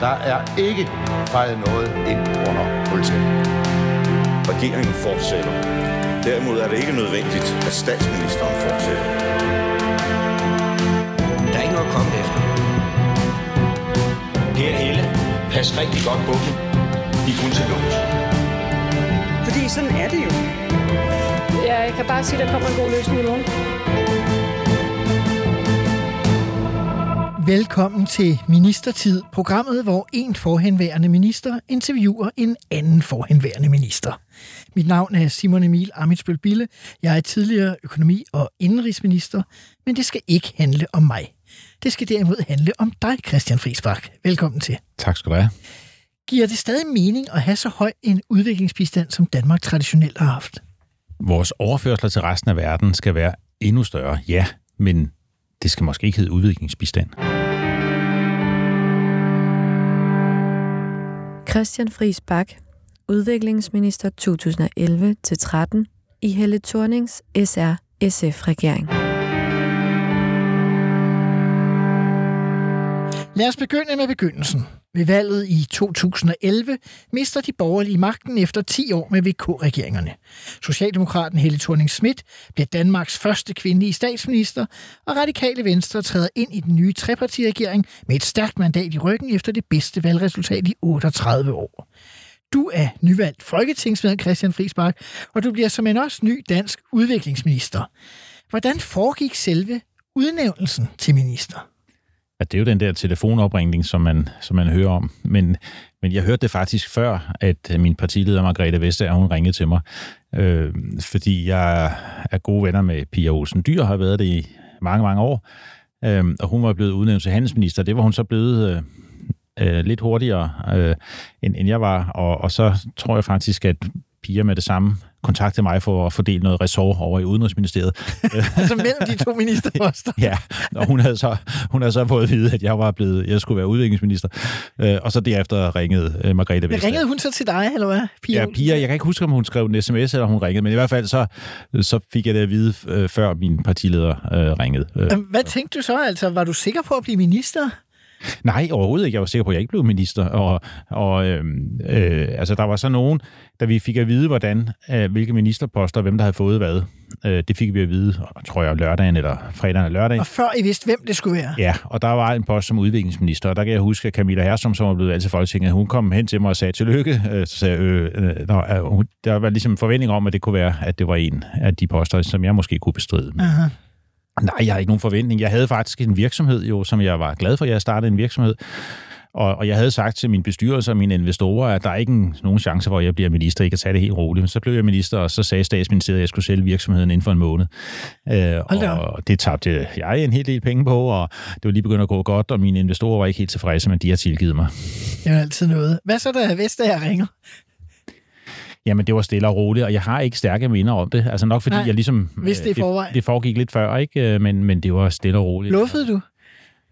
Der er ikke fejret noget ind under politiet. Regeringen fortsætter. Derimod er det ikke nødvendigt, at statsministeren fortsætter. Der er ikke noget at komme efter. Per Helle, pas rigtig godt på dem. De er kun til lås. Fordi sådan er det jo. Ja, jeg kan bare sige, at der kommer en god løsning i morgen. Velkommen til Ministertid, programmet, hvor en forhenværende minister interviewer en anden forhenværende minister. Mit navn er Simon Emil Amitsbøl Bille. Jeg er tidligere økonomi- og indenrigsminister, men det skal ikke handle om mig. Det skal derimod handle om dig, Christian Friisbak. Velkommen til. Tak skal du have. Giver det stadig mening at have så høj en udviklingsbistand, som Danmark traditionelt har haft? Vores overførsler til resten af verden skal være endnu større, ja, men det skal måske ikke hedde udviklingsbistand. Christian Friis Bak, udviklingsminister 2011-13 i Helle Thornings SR-SF-regering. Lad os begynde med begyndelsen. Ved valget i 2011 mister de borgerlige magten efter 10 år med VK-regeringerne. Socialdemokraten Helle thorning Schmidt bliver Danmarks første kvindelige statsminister, og Radikale Venstre træder ind i den nye trepartiregering med et stærkt mandat i ryggen efter det bedste valgresultat i 38 år. Du er nyvalgt folketingsmedlem Christian Friisbak, og du bliver som en også ny dansk udviklingsminister. Hvordan foregik selve udnævnelsen til minister? At det er jo den der telefonopringning, som man, som man hører om. Men, men jeg hørte det faktisk før, at min partileder Margrethe Vestager, hun ringede til mig, øh, fordi jeg er gode venner med Pia Olsen Dyr, har været det i mange, mange år, øh, og hun var blevet udnævnt til handelsminister. Det var hun så blevet øh, øh, lidt hurtigere, øh, end, end jeg var, og, og så tror jeg faktisk, at Pia med det samme kontaktede mig for at fordele noget ressort over i Udenrigsministeriet. altså mellem de to ministerposter? ja, og hun havde, så, hun havde så fået at vide, at jeg var blevet, jeg skulle være udviklingsminister. Øh, og så derefter ringede øh, Margrethe Vestager. Ringede hun så til dig, eller hvad? Pia? Ja, Pia, jeg kan ikke huske, om hun skrev en sms, eller hun ringede, men i hvert fald så, så fik jeg det at vide, øh, før min partileder ringede. Hvad tænkte du så? Altså, var du sikker på at blive minister? Nej, overhovedet ikke. Jeg var sikker på, at jeg ikke blev minister. Og, og øh, øh, altså, der var så nogen, da vi fik at vide, hvordan, øh, hvilke ministerposter, hvem der havde fået hvad. Øh, det fik vi at vide, tror jeg, lørdagen eller fredagen eller lørdagen. Og før I vidste, hvem det skulle være? Ja, og der var en post som udviklingsminister, og der kan jeg huske, at Camilla Hersom, som var blevet valgt til Folketinget, hun kom hen til mig og sagde tillykke. Øh, så sagde, øh, øh, der, der var ligesom en forventning om, at det kunne være, at det var en af de poster, som jeg måske kunne bestride. Aha. Nej, jeg har ikke nogen forventning. Jeg havde faktisk en virksomhed, jo, som jeg var glad for. Jeg startede en virksomhed, og, og jeg havde sagt til min bestyrelse og mine investorer, at der er ikke nogen chance for, at jeg bliver minister. Jeg kan tage det helt roligt. Men så blev jeg minister, og så sagde statsministeriet, at jeg skulle sælge virksomheden inden for en måned. Øh, og det tabte jeg en hel del penge på, og det var lige begyndt at gå godt, og mine investorer var ikke helt tilfredse, men de har tilgivet mig. Det er altid noget. Hvad så, da Vestager ringer? Jamen, det var stille og roligt, og jeg har ikke stærke minder om det. Altså nok fordi Nej, jeg ligesom... Vidste det, det, det foregik lidt før, ikke? Men, men det var stille og roligt. Luffede du?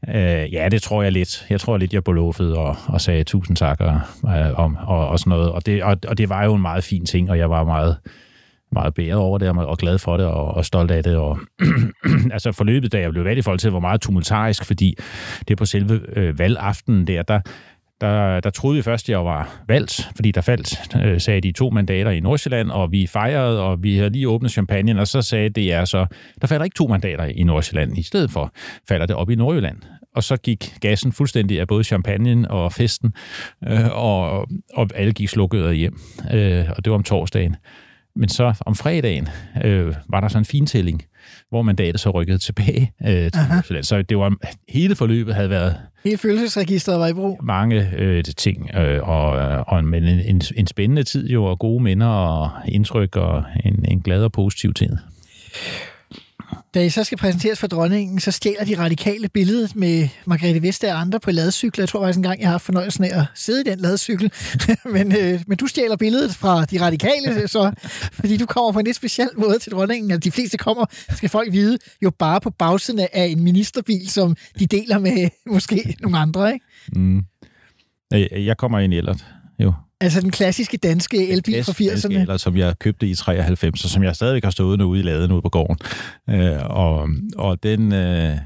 Øh, ja, det tror jeg lidt. Jeg tror lidt, jeg bluffede og, og sagde tusind tak og, og, og, og sådan noget. Og det, og, og det var jo en meget fin ting, og jeg var meget meget bæret over det, og glad for det, og, og stolt af det. Og, altså forløbet, da jeg blev valgt i til, var meget tumultarisk, fordi det på selve øh, valgaftenen der, der, der, der troede vi først, at jeg var valgt, fordi der faldt, øh, sagde de to mandater i Nordsjælland, og vi fejrede, og vi havde lige åbnet champagne, og så sagde det er så, der falder ikke to mandater i Nordsjælland, i stedet for falder det op i Nordjylland. Og så gik gassen fuldstændig af både champagnen og festen, øh, og, og alle gik slukket hjem, øh, og det var om torsdagen. Men så om fredagen øh, var der sådan en fintælling, hvor mandatet så rykkede tilbage øh, til Nordsjælland. Så det var, hele forløbet havde været... Hele følelsesregistret var i brug. Mange øh, ting, øh, og, og men en, en, en spændende tid jo, og gode minder og indtryk, og en, en glad og positiv tid. Da I så skal præsenteres for dronningen, så stjæler de radikale billedet med Margrethe Vestager og andre på ladcykler. Jeg tror faktisk engang, jeg har haft fornøjelsen af at sidde i den ladcykel. men, øh, men du stjæler billedet fra de radikale, så, fordi du kommer på en lidt speciel måde til dronningen. Altså, de fleste kommer, skal folk vide, jo bare på bagsiden af en ministerbil, som de deler med måske nogle andre, ikke? Mm. Jeg kommer ind i ellert, jo. Altså den klassiske danske elbil fra 80'erne? Eller som jeg købte i 93, og som jeg stadigvæk har stået ude i laden ude på gården. Øh, og, og den... Øh,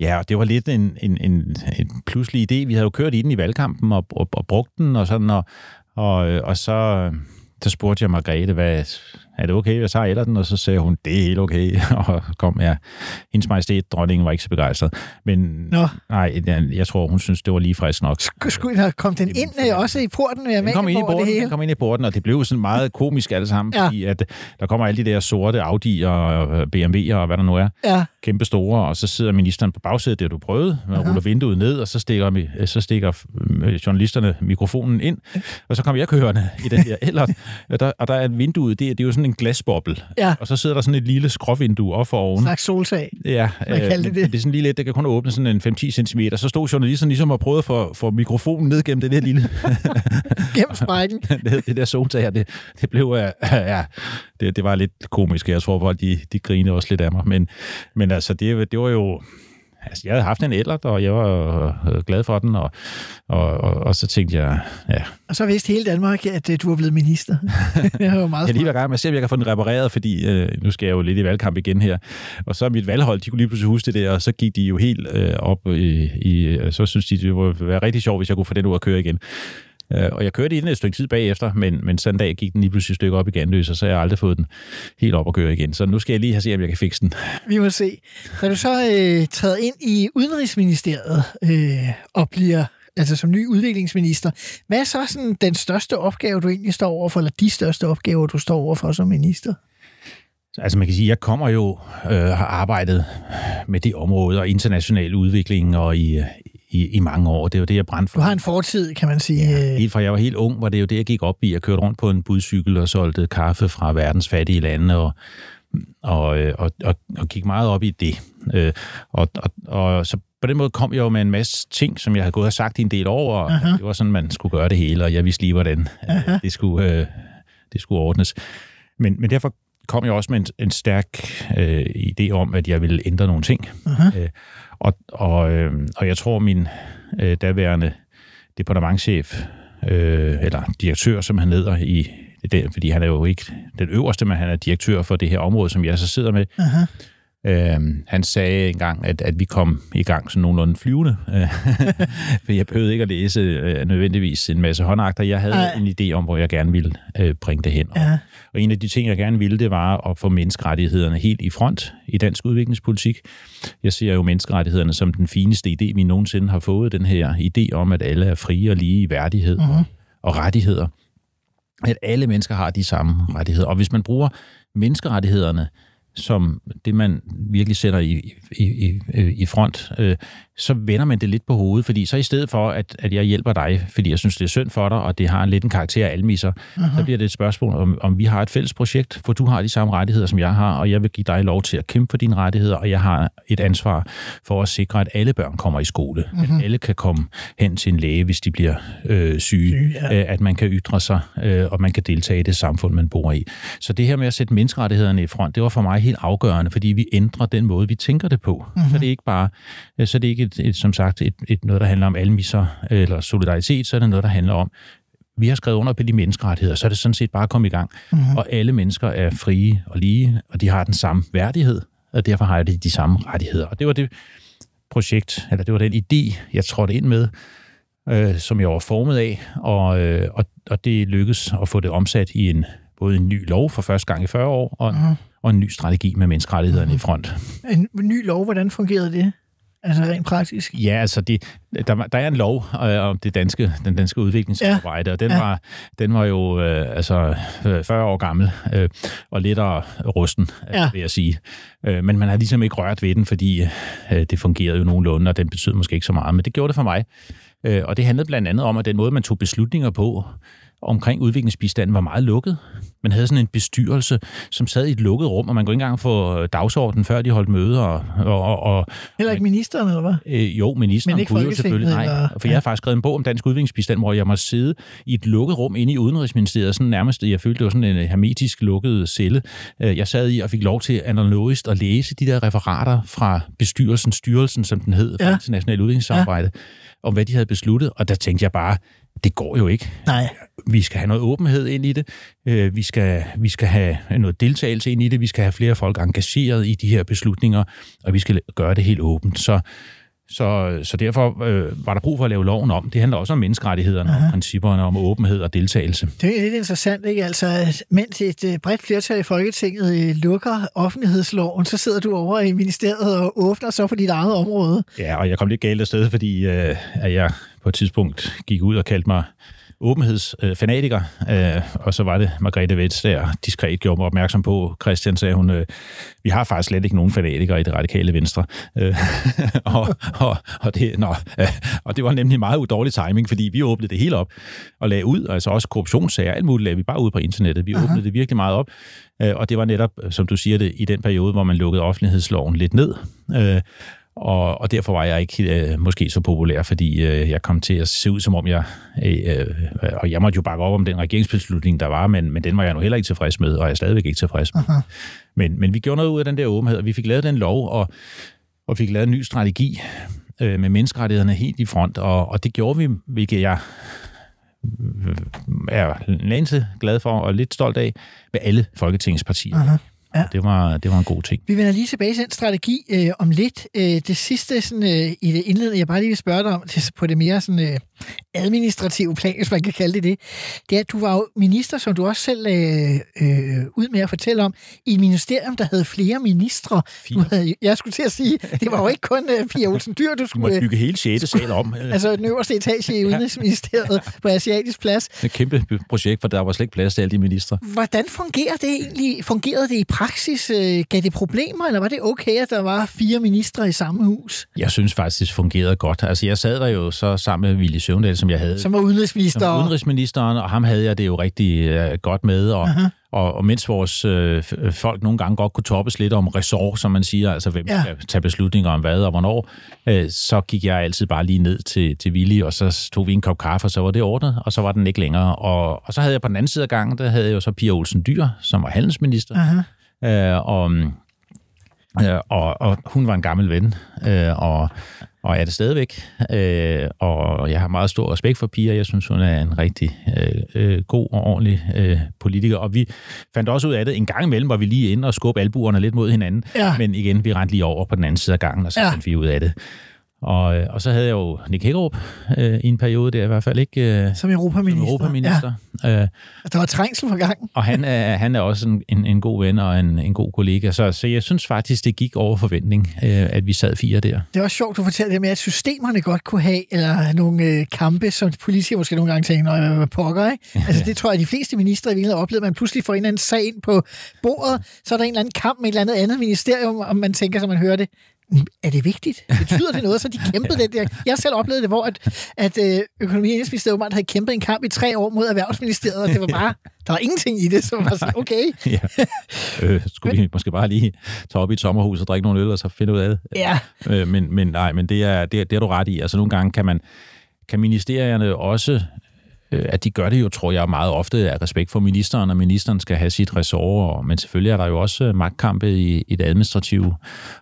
Ja, og det var lidt en, en, en, en pludselig idé. Vi havde jo kørt i den i valgkampen og, og, og brugt den og sådan, og, og, og så, så spurgte jeg Margrethe, hvad, er det okay, jeg tager eller den? Og så sagde hun, det er helt okay. Og kom, ja, hendes majestæt, dronningen, var ikke så begejstret. Men Nå. nej, jeg, jeg tror, hun synes, det var lige frisk nok. Skulle der kom den ind øh, også i porten? Med Den kom ind i og det porten, hele? kom ind i porten, og det blev sådan meget komisk alle sammen, Ja. fordi at der kommer alle de der sorte Audi'er og BMW'er og hvad der nu er, Ja, kæmpe store, og så sidder ministeren på bagsædet, det du prøvet, og ruller vinduet ned, og så stikker, mi- så stikker øh, journalisterne mikrofonen ind, og så kommer jeg kørende i den her ellert, og der, og der er et vindue, det, er- det er jo sådan en glasboble, Ja. og så sidder der sådan et lille skråvindue op for oven. slags solsag. Ja, men det? det er sådan lige lidt, det kan kun åbne sådan en 5-10 cm. Så stod journalisten ligesom og prøvede at få, få mikrofonen ned gennem det der lille, Gennem sprækken. det, det der soltag her, det, det blev, uh, ja, det, det var lidt komisk. Jeg tror, folk de, de grinede også lidt af mig. Men, men altså, det, det var jo, altså, jeg havde haft en ældre, og jeg var øh, glad for den, og, og, og, og så tænkte jeg, ja, Og så vidste hele Danmark, at øh, du var blevet minister. det var jo meget jeg lige ved gang med at se, om jeg kan få den repareret, fordi øh, nu skal jeg jo lidt i valgkamp igen her. Og så mit valghold, de kunne lige pludselig huske det der, og så gik de jo helt øh, op i, i øh, så synes de, det ville være rigtig sjovt, hvis jeg kunne få den ud at køre igen. Øh, og jeg kørte i den et stykke tid bagefter, men, men sådan en dag gik den lige pludselig et stykke op i Ganløs, og så har jeg aldrig fået den helt op at køre igen. Så nu skal jeg lige have se, om jeg kan fikse den. Vi må se. Da du så øh, træder ind i Udenrigsministeriet øh, og bliver altså som ny udviklingsminister, hvad er så sådan den største opgave, du egentlig står overfor, eller de største opgaver, du står overfor som minister? Altså man kan sige, jeg kommer jo øh, har arbejdet med det område og international udvikling og i, i, i mange år. Det er jo det, jeg brændte for. Du har en fortid, kan man sige. Ja. Helt fra jeg var helt ung, var det jo det, jeg gik op i. Jeg kørte rundt på en budcykel og solgte kaffe fra verdens fattige lande, og, og, øh, og, og, og gik meget op i det. Øh, og, og, og så på den måde kom jeg jo med en masse ting, som jeg havde gået og sagt i en del år, og Aha. det var sådan, man skulle gøre det hele, og jeg vidste lige, hvordan øh, det, skulle, øh, det skulle ordnes. Men, men derfor kom jeg også med en, en stærk øh, idé om, at jeg ville ændre nogle ting. Øh, og, og, øh, og jeg tror, min øh, daværende departementchef, øh, eller direktør, som han hedder i det, fordi han er jo ikke den øverste, men han er direktør for det her område, som jeg så sidder med. Aha. Øhm, han sagde engang, at, at vi kom i gang sådan nogenlunde flyvende, øh, for jeg behøvede ikke at læse øh, nødvendigvis en masse håndagter. Jeg havde Ej. en idé om, hvor jeg gerne ville øh, bringe det hen. Og, Ja. og en af de ting, jeg gerne ville, det var at få menneskerettighederne helt i front i dansk udviklingspolitik. Jeg ser jo menneskerettighederne som den fineste idé, vi nogensinde har fået. Den her idé om, at alle er frie og lige i værdighed mm-hmm. og rettigheder. At alle mennesker har de samme rettigheder. Og hvis man bruger menneskerettighederne som det, man virkelig sætter i, i, i, i front, øh, så vender man det lidt på hovedet, fordi så i stedet for, at, at jeg hjælper dig, fordi jeg synes, det er synd for dig, og det har lidt en karakter af almisser, uh-huh. så bliver det et spørgsmål, om, om vi har et fælles projekt, for du har de samme rettigheder, som jeg har, og jeg vil give dig lov til at kæmpe for dine rettigheder, og jeg har et ansvar for at sikre, at alle børn kommer i skole, uh-huh. at alle kan komme hen til en læge, hvis de bliver øh, syge, Syge, ja. øh, at man kan ytre sig, øh, og man kan deltage i det samfund, man bor i. Så det her med at sætte menneskerettighederne i front, det var for mig helt afgørende, fordi vi ændrer den måde, vi tænker det på. Mm-hmm. Så det er ikke bare, øh, så det er ikke et, et, som sagt et, et, noget, der handler om almisser eller solidaritet, så er det noget, der handler om, vi har skrevet under på de menneskerettigheder, så er det sådan set bare at komme i gang. Mm-hmm. Og alle mennesker er frie og lige, og de har den samme værdighed, og derfor har de de samme rettigheder. Og det var det projekt, eller det var den idé, jeg trådte ind med, øh, som jeg var formet af, og, øh, og, og det lykkedes at få det omsat i en både en ny lov for første gang i 40 år, og, mm. Og en ny strategi med menneskerettighederne i front. En ny lov, hvordan fungerede det? Altså rent praktisk? Ja, altså det, der, der er en lov øh, om det danske, den danske udviklingsarbejde, ja. og den, Ja. var, den var jo øh, altså øh, 40 år gammel øh, og lettere rusten, Ja. ja. vil jeg sige. Øh, men man har ligesom ikke rørt ved den, fordi øh, det fungerede jo nogenlunde, og den betød måske ikke så meget, men det gjorde det for mig. Øh, og det handlede blandt andet om, at den måde, man tog beslutninger på, omkring udviklingsbistanden var meget lukket. Man havde sådan en bestyrelse, som sad i et lukket rum, og man kunne ikke engang få dagsordenen, før de holdt møder. Og, og, og, Heller ikke ministeren, eller hvad? Øh, jo, ministeren Men ikke kunne jo selvfølgelig. Nej, eller- for jeg har faktisk skrevet en bog om dansk udviklingsbistand, hvor jeg måtte sidde i et lukket rum inde i Udenrigsministeriet, sådan nærmest, jeg følte, det var sådan en hermetisk lukket celle. Øh, Jeg sad i og fik lov til analogisk at læse de der referater fra bestyrelsen, styrelsen, som den hed, for Ja. international udviklingssamarbejde, om hvad de havde besluttet, og der tænkte jeg bare, Det går jo ikke. Nej. Vi skal have noget åbenhed ind i det. Øh, Vi skal, vi skal have noget deltagelse ind i det. Vi skal have flere folk engageret i de her beslutninger, og vi skal gøre det helt åbent. Så, så, så derfor øh, var der brug for at lave loven om. Det handler også om menneskerettighederne, og principperne om åbenhed og deltagelse. Det er lidt interessant, ikke? Altså, mens et øh, bredt flertal i Folketinget øh, lukker offentlighedsloven, så sidder du over i ministeriet og åbner så på dit eget område. Ja, og jeg kom lidt galt af sted, fordi øh, at jeg på et tidspunkt gik ud og kaldte mig åbenhedsfanatiker, øh, og så var det Margrethe Vets der diskret gjorde mig opmærksom på, Christian sagde hun, øh, vi har faktisk slet ikke nogen fanatikere i det radikale venstre. Øh, og, og, og, det, nå, øh, og det var nemlig meget udårlig timing, fordi vi åbnede det hele op og lagde ud, altså også korruptionssager, alt muligt lagde vi bare ud på internettet. Vi åbnede det virkelig meget op, øh, og det var netop, som du siger det, i den periode, hvor man lukkede offentlighedsloven lidt ned. Øh, og, og derfor var jeg ikke øh, måske så populær, fordi øh, jeg kom til at se ud som om jeg... Øh, øh, og jeg måtte jo bakke op om den regeringsbeslutning, der var, men, men den var jeg nu heller ikke tilfreds med, og jeg er stadigvæk ikke tilfreds med. Men, men vi gjorde noget ud af den der åbenhed, og vi fik lavet den lov, og, og fik lavet en ny strategi øh, med menneskerettighederne helt i front, og, og det gjorde vi, hvilket jeg øh, er lænse glad for og lidt stolt af, med alle folketingspartier. Aha. Ja. Det, var, det var en god ting. Vi vender lige tilbage til den strategi øh, om lidt. Øh, det sidste sådan, øh, i det indledende, jeg bare lige vil spørge dig om, det, på det mere sådan, øh, administrative plan, hvis man kan kalde det det, det er, at du var jo minister, som du også selv øh, øh, ud med at fortælle om, i et ministerium, der havde flere ministre. Fire. Du havde, jeg skulle til at sige, det var jo ikke kun øh, Pia Olsen Dyr, du Du skulle... måtte Øh, bygge hele 6. sal om. altså den øverste etage i Udenrigsministeriet på Asiatisk Plads. Et kæmpe projekt, for der var slet ikke plads til alle de ministre. Hvordan fungerer det egentlig? Fungerede det i praksis? Øh, Gav det problemer, eller var det okay, at der var fire ministre i samme hus, Jeg synes faktisk, det fungerede godt. Altså, jeg sad der jo så sammen med Willy Søvndal, som jeg havde som var udenrigsminister? som udenrigsministeren, og ham havde jeg det jo rigtig øh, godt med. Og, og, og mens vores øh, f- folk nogle gange godt kunne toppes lidt om ressort, som man siger, altså hvem Ja. skal tage beslutninger om hvad og hvornår, øh, så gik jeg altid bare lige ned til, til Willy, og så tog vi en kop kaffe, og så var det ordnet, og så var den ikke længere. Og, og så havde jeg på den anden side af gangen, der havde jeg jo så Pia Olsen Dyr, som var handelsminister, Aha. øh, og, øh, og, og hun var en gammel ven, øh, og, og er det stadigvæk. Øh, og jeg har meget stor respekt for Pia. Jeg synes, hun er en rigtig øh, øh, god og ordentlig øh, politiker. Og vi fandt også ud af det. En gang imellem var vi lige inde og skubbe albuerne lidt mod hinanden. Ja. Men igen, vi rendte lige over på den anden side af gangen, og så ja. fandt vi ud af det. Og, øh, og så havde jeg jo Nick Hækkerup øh, i en periode der, i hvert fald ikke øh, Som som europaminister. europaminister. Ja. Øh, der var trængsel for gang. og han er, han er også en, en, en god ven og en, en god kollega. Så, så jeg synes faktisk, det gik over forventning, øh, at vi sad fire der. Det er også sjovt, du fortæller det med, at systemerne godt kunne have eller nogle øh, kampe, som politikere måske nogle gange tænker, "Nå, hvad pokker, ikke? Altså det tror jeg, de fleste ministre i virkeligheden at man pludselig får en eller anden sag ind på bordet, så er der en eller anden kamp med et eller andet andet ministerium, og man tænker, så man hører det, "Mm, er det vigtigt? Betyder det noget? Så de kæmpede den der. Jeg selv oplevet det, hvor at, at øh, økonomi- og Indenrigsministeriet åbenbart havde kæmpet en kamp i tre år mod Erhvervsministeriet, og det var bare, der var ingenting i det, så var sådan, okay, ja. øh, skulle vi måske bare lige tage op i et sommerhus og drikke nogle øl, og så finde ud af det. ja, Øh, men, men nej, men det er, det, er, det er du ret i. Altså nogle gange kan man kan ministerierne også, Øh, at de gør det jo, tror jeg, meget ofte af respekt for ministeren, og ministeren skal have sit ressort, og, men selvfølgelig er der jo også øh, magtkampe i, i det administrative,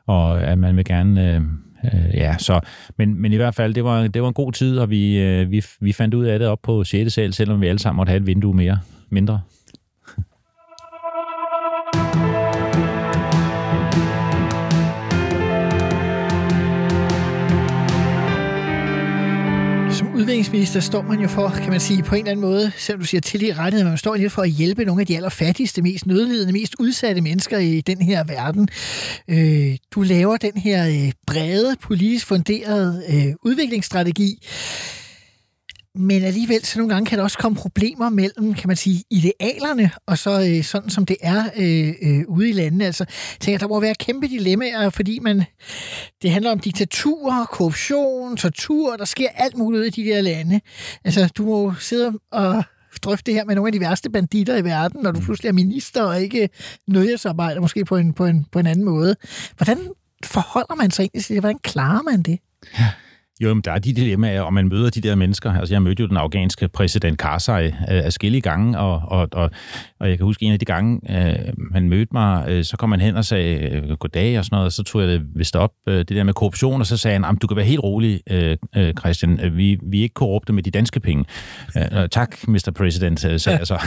og at man vil gerne... Øh, øh, ja, så, men, men i hvert fald, det var, det var en god tid, og vi, øh, vi, vi fandt ud af det op på 6. sal, selvom vi alle sammen måtte have et vindue mere, mindre. Udviklingsminister står man jo for, kan man sige, på en eller anden måde, selvom du siger til i rettighed, men man står jo for at hjælpe nogle af de allerfattigste, mest nødlidende, mest udsatte mennesker i den her verden. Øh, du laver den her øh, brede, politisk funderede øh, udviklingsstrategi, men alligevel, så nogle gange kan der også komme problemer mellem, kan man sige, idealerne, og så øh, sådan som det er øh, øh, ude i landene. Altså, tænker, der må være kæmpe dilemmaer, fordi man, det handler om diktaturer, korruption, tortur, der sker alt muligt i de der lande. Altså, du må sidde og drøfte det her med nogle af de værste banditter i verden, når du pludselig er minister og ikke nødhjælpsarbejder, måske på en, på, en, på en anden måde. Hvordan forholder man sig egentlig til det? Hvordan klarer man det? Jo, men der er de dilemmaer, og man møder de der mennesker. Altså, jeg mødte jo den afghanske præsident Karzai øh, adskillige gange, og, og, og, og jeg kan huske en af de gange, øh, han mødte mig, øh, så kom man hen og sagde øh, goddag og sådan noget, og så tog jeg det vist op, øh, det der med korruption, og så sagde han, du kan være helt rolig, øh, øh, Christian, øh, vi, vi er ikke korrupte med de danske penge. Øh, tak, Mr. President, øh, sagde jeg så.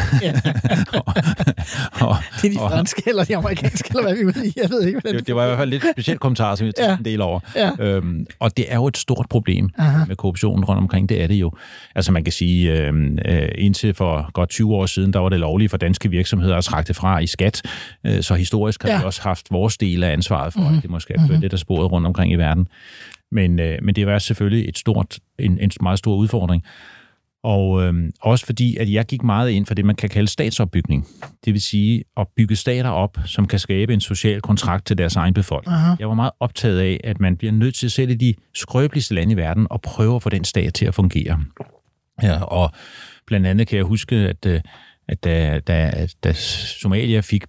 og, og, det er de franske eller de amerikanske, eller hvad vi i. Jeg ved ikke, hvordan det, det var i hvert fald lidt specielt kommentar, som jeg tænkte ja. en del over. Ja. Øhm, og det er jo et stort problem Aha. med korruptionen rundt omkring. Det er det jo. Altså man kan sige, øh, øh, indtil for godt 20 år siden, der var det lovligt for danske virksomheder at trække det fra i skat. Øh, så historisk har ja. vi også haft vores del af ansvaret for, mm-hmm. at det måske er mm-hmm. det, der sporet rundt omkring i verden. Men, øh, men det var selvfølgelig et stort, en, en meget stor udfordring. Og øh, også fordi, at jeg gik meget ind for det, man kan kalde statsopbygning. Det vil sige at bygge stater op, som kan skabe en social kontrakt til deres egen befolkning. Aha. Jeg var meget optaget af, at man bliver nødt til at sætte de skrøbeligste lande i verden og prøve at få den stat til at fungere. Ja, og blandt andet kan jeg huske, at øh, at da, da, da Somalia fik,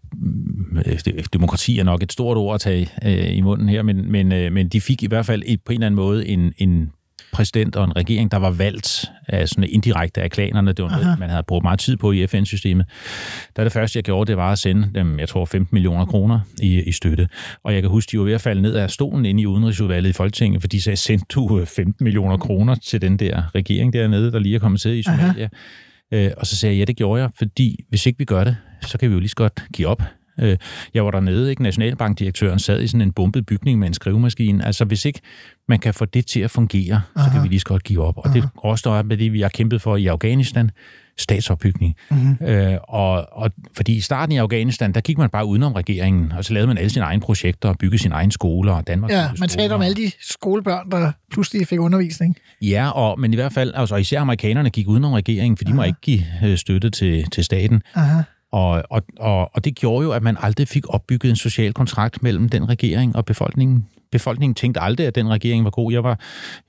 øh, demokrati er nok et stort ord at tage øh, i munden her, men, men, øh, men de fik i hvert fald et, på en eller anden måde en, en præsident og en regering, der var valgt af sådan indirekte af klanerne. Det var noget, Aha. man havde brugt meget tid på i FN-systemet. Der det første, jeg gjorde, det var at sende dem, jeg tror, 15 millioner kroner i, i støtte. Og jeg kan huske, de var ved at falde ned af stolen inde i Udenrigsudvalget i Folketinget, fordi de sagde, send du 15 millioner kroner til den der regering dernede, der lige er kommet til i Somalia. Aha. Øh, og så sagde jeg, ja, det gjorde jeg, fordi hvis ikke vi gør det, så kan vi jo lige så godt give op. Øh, jeg var dernede, ikke? Nationalbankdirektøren sad i sådan en bumpet bygning med en skrivemaskine. Altså, hvis ikke man kan få det til at fungere, Aha. så kan vi lige så godt give op. Og Aha. det også der med det, vi har kæmpet for i Afghanistan, statsopbygning. Mm-hmm. Øh, og, og fordi i starten i Afghanistan, der gik man bare udenom regeringen, og så lavede man alle sine egne projekter og byggede sine egne skoler. Og Danmark ja, man talte om alle de skolebørn, der pludselig fik undervisning. Ja, og, men i hvert fald, altså især amerikanerne gik udenom regeringen, for de Aha. må ikke give øh, støtte til, til staten. Aha. Og, og, og, og det gjorde jo, at man aldrig fik opbygget en social kontrakt mellem den regering og befolkningen. Befolkningen tænkte aldrig, at den regering var god. Jeg var,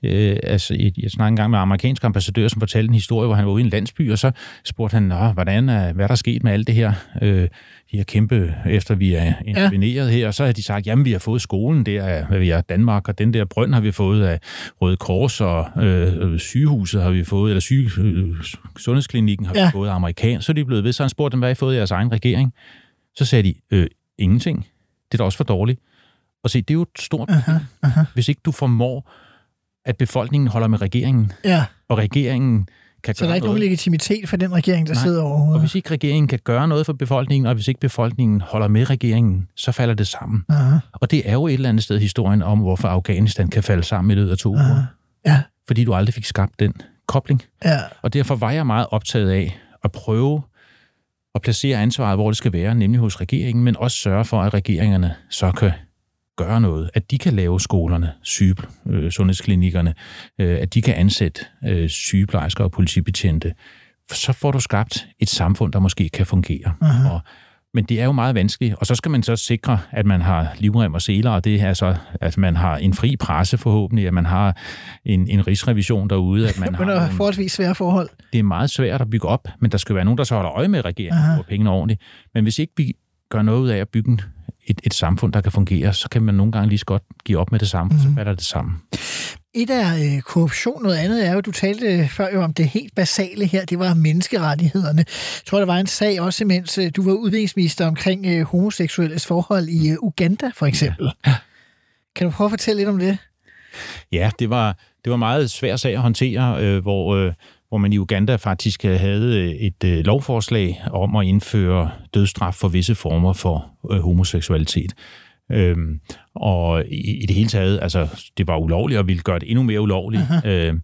øh, altså, jeg, snakkede engang med amerikansk ambassadør, som fortalte en historie, hvor han var ude i en landsby, og så spurgte han, Nå, hvordan er, hvad er der sket med alt det her? Øh, de har kæmpet, efter vi er interveneret ja. her, og så har de sagt, jamen vi har fået skolen der, hvad vi er, Danmark, og den der brønd har vi fået af Røde Kors, og øh, sygehuset har vi fået, eller syge, øh, sundhedsklinikken har ja. vi fået af amerikan, så er de blevet ved, så han spurgte dem, hvad har I fået i jeres egen regering? Så sagde de, øh, ingenting. Det er da også for dårligt. Og se, det er jo et stort aha, aha. Hvis ikke du formår, at befolkningen holder med regeringen, ja. og regeringen kan Så der er ikke nogen legitimitet for den regering, der Nej. sidder overhovedet? og hvis ikke regeringen kan gøre noget for befolkningen, og hvis ikke befolkningen holder med regeringen, så falder det sammen. Aha. Og det er jo et eller andet sted historien om, hvorfor Afghanistan kan falde sammen i løbet af to uger. Ja. Fordi du aldrig fik skabt den kobling. Ja. Og derfor var jeg meget optaget af at prøve at placere ansvaret, hvor det skal være, nemlig hos regeringen, men også sørge for, at regeringerne så kan gøre noget, at de kan lave skolerne, syge, øh, sundhedsklinikkerne, øh, at de kan ansætte øh, sygeplejersker og politibetjente, så får du skabt et samfund, der måske kan fungere. Aha. Og, men det er jo meget vanskeligt, og så skal man så sikre, at man har livrem og seler, og det er så, at man har en fri presse forhåbentlig, at man har en, en rigsrevision derude. At man har nogle, forholdsvis svære forhold. Det er meget svært at bygge op, men der skal være nogen, der så holder øje med regeringen og pengene ordentligt. Men hvis ikke vi gør noget ud af at bygge et, et samfund, der kan fungere, så kan man nogle gange lige så godt give op med det samme, mm. så mhm. falder det sammen. Et er øh, korruption, noget andet er jo, du talte før jo om det helt basale her, det var menneskerettighederne. Jeg tror, der var en sag også, mens øh, du var udviklingsminister omkring øh, homoseksuelles forhold i øh, Uganda, for eksempel. Ja. Kan du prøve at fortælle lidt om det? Ja, det var, det var meget svært sag at håndtere, øh, hvor, øh, hvor man i Uganda faktisk havde øh, et øh, lovforslag om at indføre dødsstraf for visse former for øh, homoseksualitet. Øhm, og i, i det hele taget, altså, det var ulovligt og ville gøre det endnu mere ulovligt. Øh,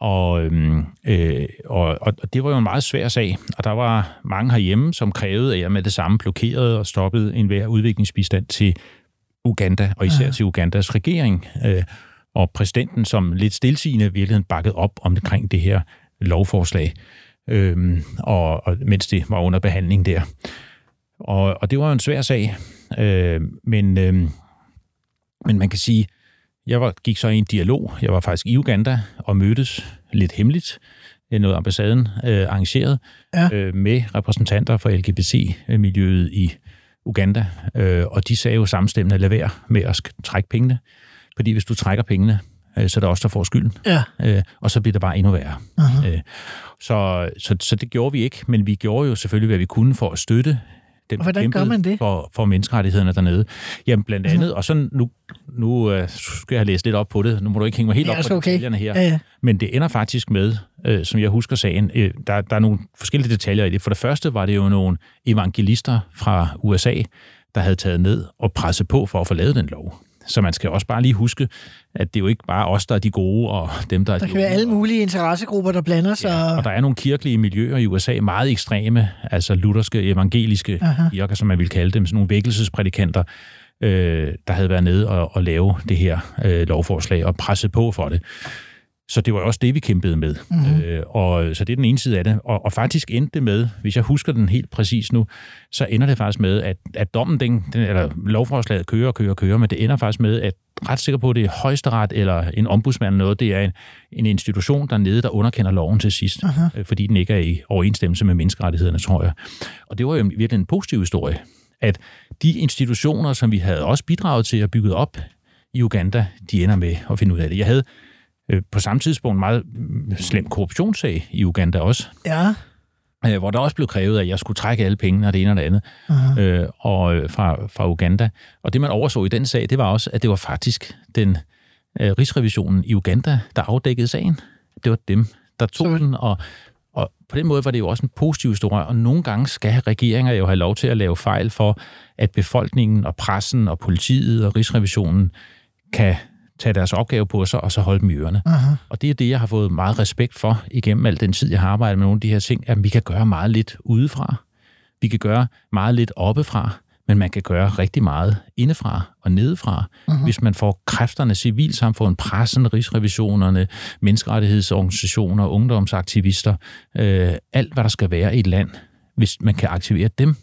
og, øhm, øh, og, og det var jo en meget svær sag, og der var mange herhjemme, som krævede, at jeg med det samme blokerede og stoppede enhver udviklingsbistand til Uganda, og især Aha. til Ugandas regering. Øh, og præsidenten, som lidt stilsigende virkeligheden bakket op omkring det her lovforslag, øhm, og, og mens det var under behandling der. Og, og det var jo en svær sag, øh, men, øh, men man kan sige, jeg var, gik så i en dialog. Jeg var faktisk i Uganda og mødtes lidt hemmeligt, noget ambassaden øh, arrangeret, ja. øh, med repræsentanter for LGBT-miljøet i Uganda. Øh, og de sagde jo samstemmende, lad være med at trække pengene, fordi hvis du trækker pengene, øh, så er det os, der får skylden. Ja. Øh, og så bliver det bare endnu værre. Øh, så, så, så det gjorde vi ikke, men vi gjorde jo selvfølgelig, hvad vi kunne for at støtte dem, Og hvordan gør man det? For, for menneskerettighederne dernede. Jamen blandt andet, og så nu, nu øh, skal jeg læse lidt op på det, nu må du ikke hænge mig helt Ja, op altså på okay. detaljerne her, Ja, ja. men det ender faktisk med, øh, som jeg husker sagen, øh, der, der er nogle forskellige detaljer i det. For det første var det jo nogle evangelister fra USA, der havde taget ned og presset på for at få lavet den lov. Så man skal også bare lige huske, at det er jo ikke bare os, der er de gode, og dem, der er Der de kan være onde, alle mulige interessegrupper, der blander sig. Ja, og der er nogle kirkelige miljøer i USA, meget ekstreme, altså lutherske, evangeliske Aha. kirker, som man vil kalde dem, sådan nogle vækkelsesprædikanter, øh, der havde været nede og, og lave det her øh, lovforslag og presset på for det. Så det var også det, vi kæmpede med. Mm-hmm. Øh, og, så det er den ene side af det. Og, og faktisk endte det med, hvis jeg husker den helt præcis nu, så ender det faktisk med, at, at dommen, den, den, eller lovforslaget kører og kører og kører, men det ender faktisk med, at ret sikker på, at det er højesteret eller en ombudsmand eller noget, det er en, en institution dernede, der underkender loven til sidst, Aha. øh, fordi den ikke er i overensstemmelse med menneskerettighederne, tror jeg. Og det var jo virkelig en positiv historie, at de institutioner, som vi havde også bidraget til at bygge op i Uganda, de ender med at finde ud af det. Jeg havde øh, på samme tidspunkt en meget mm, slem korruptionssag i Uganda også, Ja. øh, hvor der også blev krævet, at jeg skulle trække alle pengene og det ene og det andet Aha. øh, og, øh, fra, fra Uganda. Og det, man overså i den sag, det var også, at det var faktisk den øh, rigsrevisionen i Uganda, der afdækkede sagen. Det var dem, der tog Så- den, og, og på den måde var det jo også en positiv historie, og nogle gange skal regeringer jo have lov til at lave fejl for, at befolkningen og pressen og politiet og rigsrevisionen kan tage deres opgave på sig, og så holde dem i ørerne. Aha. Og det er det, jeg har fået meget respekt for igennem al den tid, jeg har arbejdet med nogle af de her ting, at vi kan gøre meget lidt udefra. Vi kan gøre meget lidt oppefra, men man kan gøre rigtig meget indefra og nedefra, uh-huh. hvis man får kræfterne, civilsamfund, pressen, rigsrevisionerne, menneskerettighedsorganisationer, ungdomsaktivister, øh, alt hvad der skal være i et land, hvis man kan aktivere dem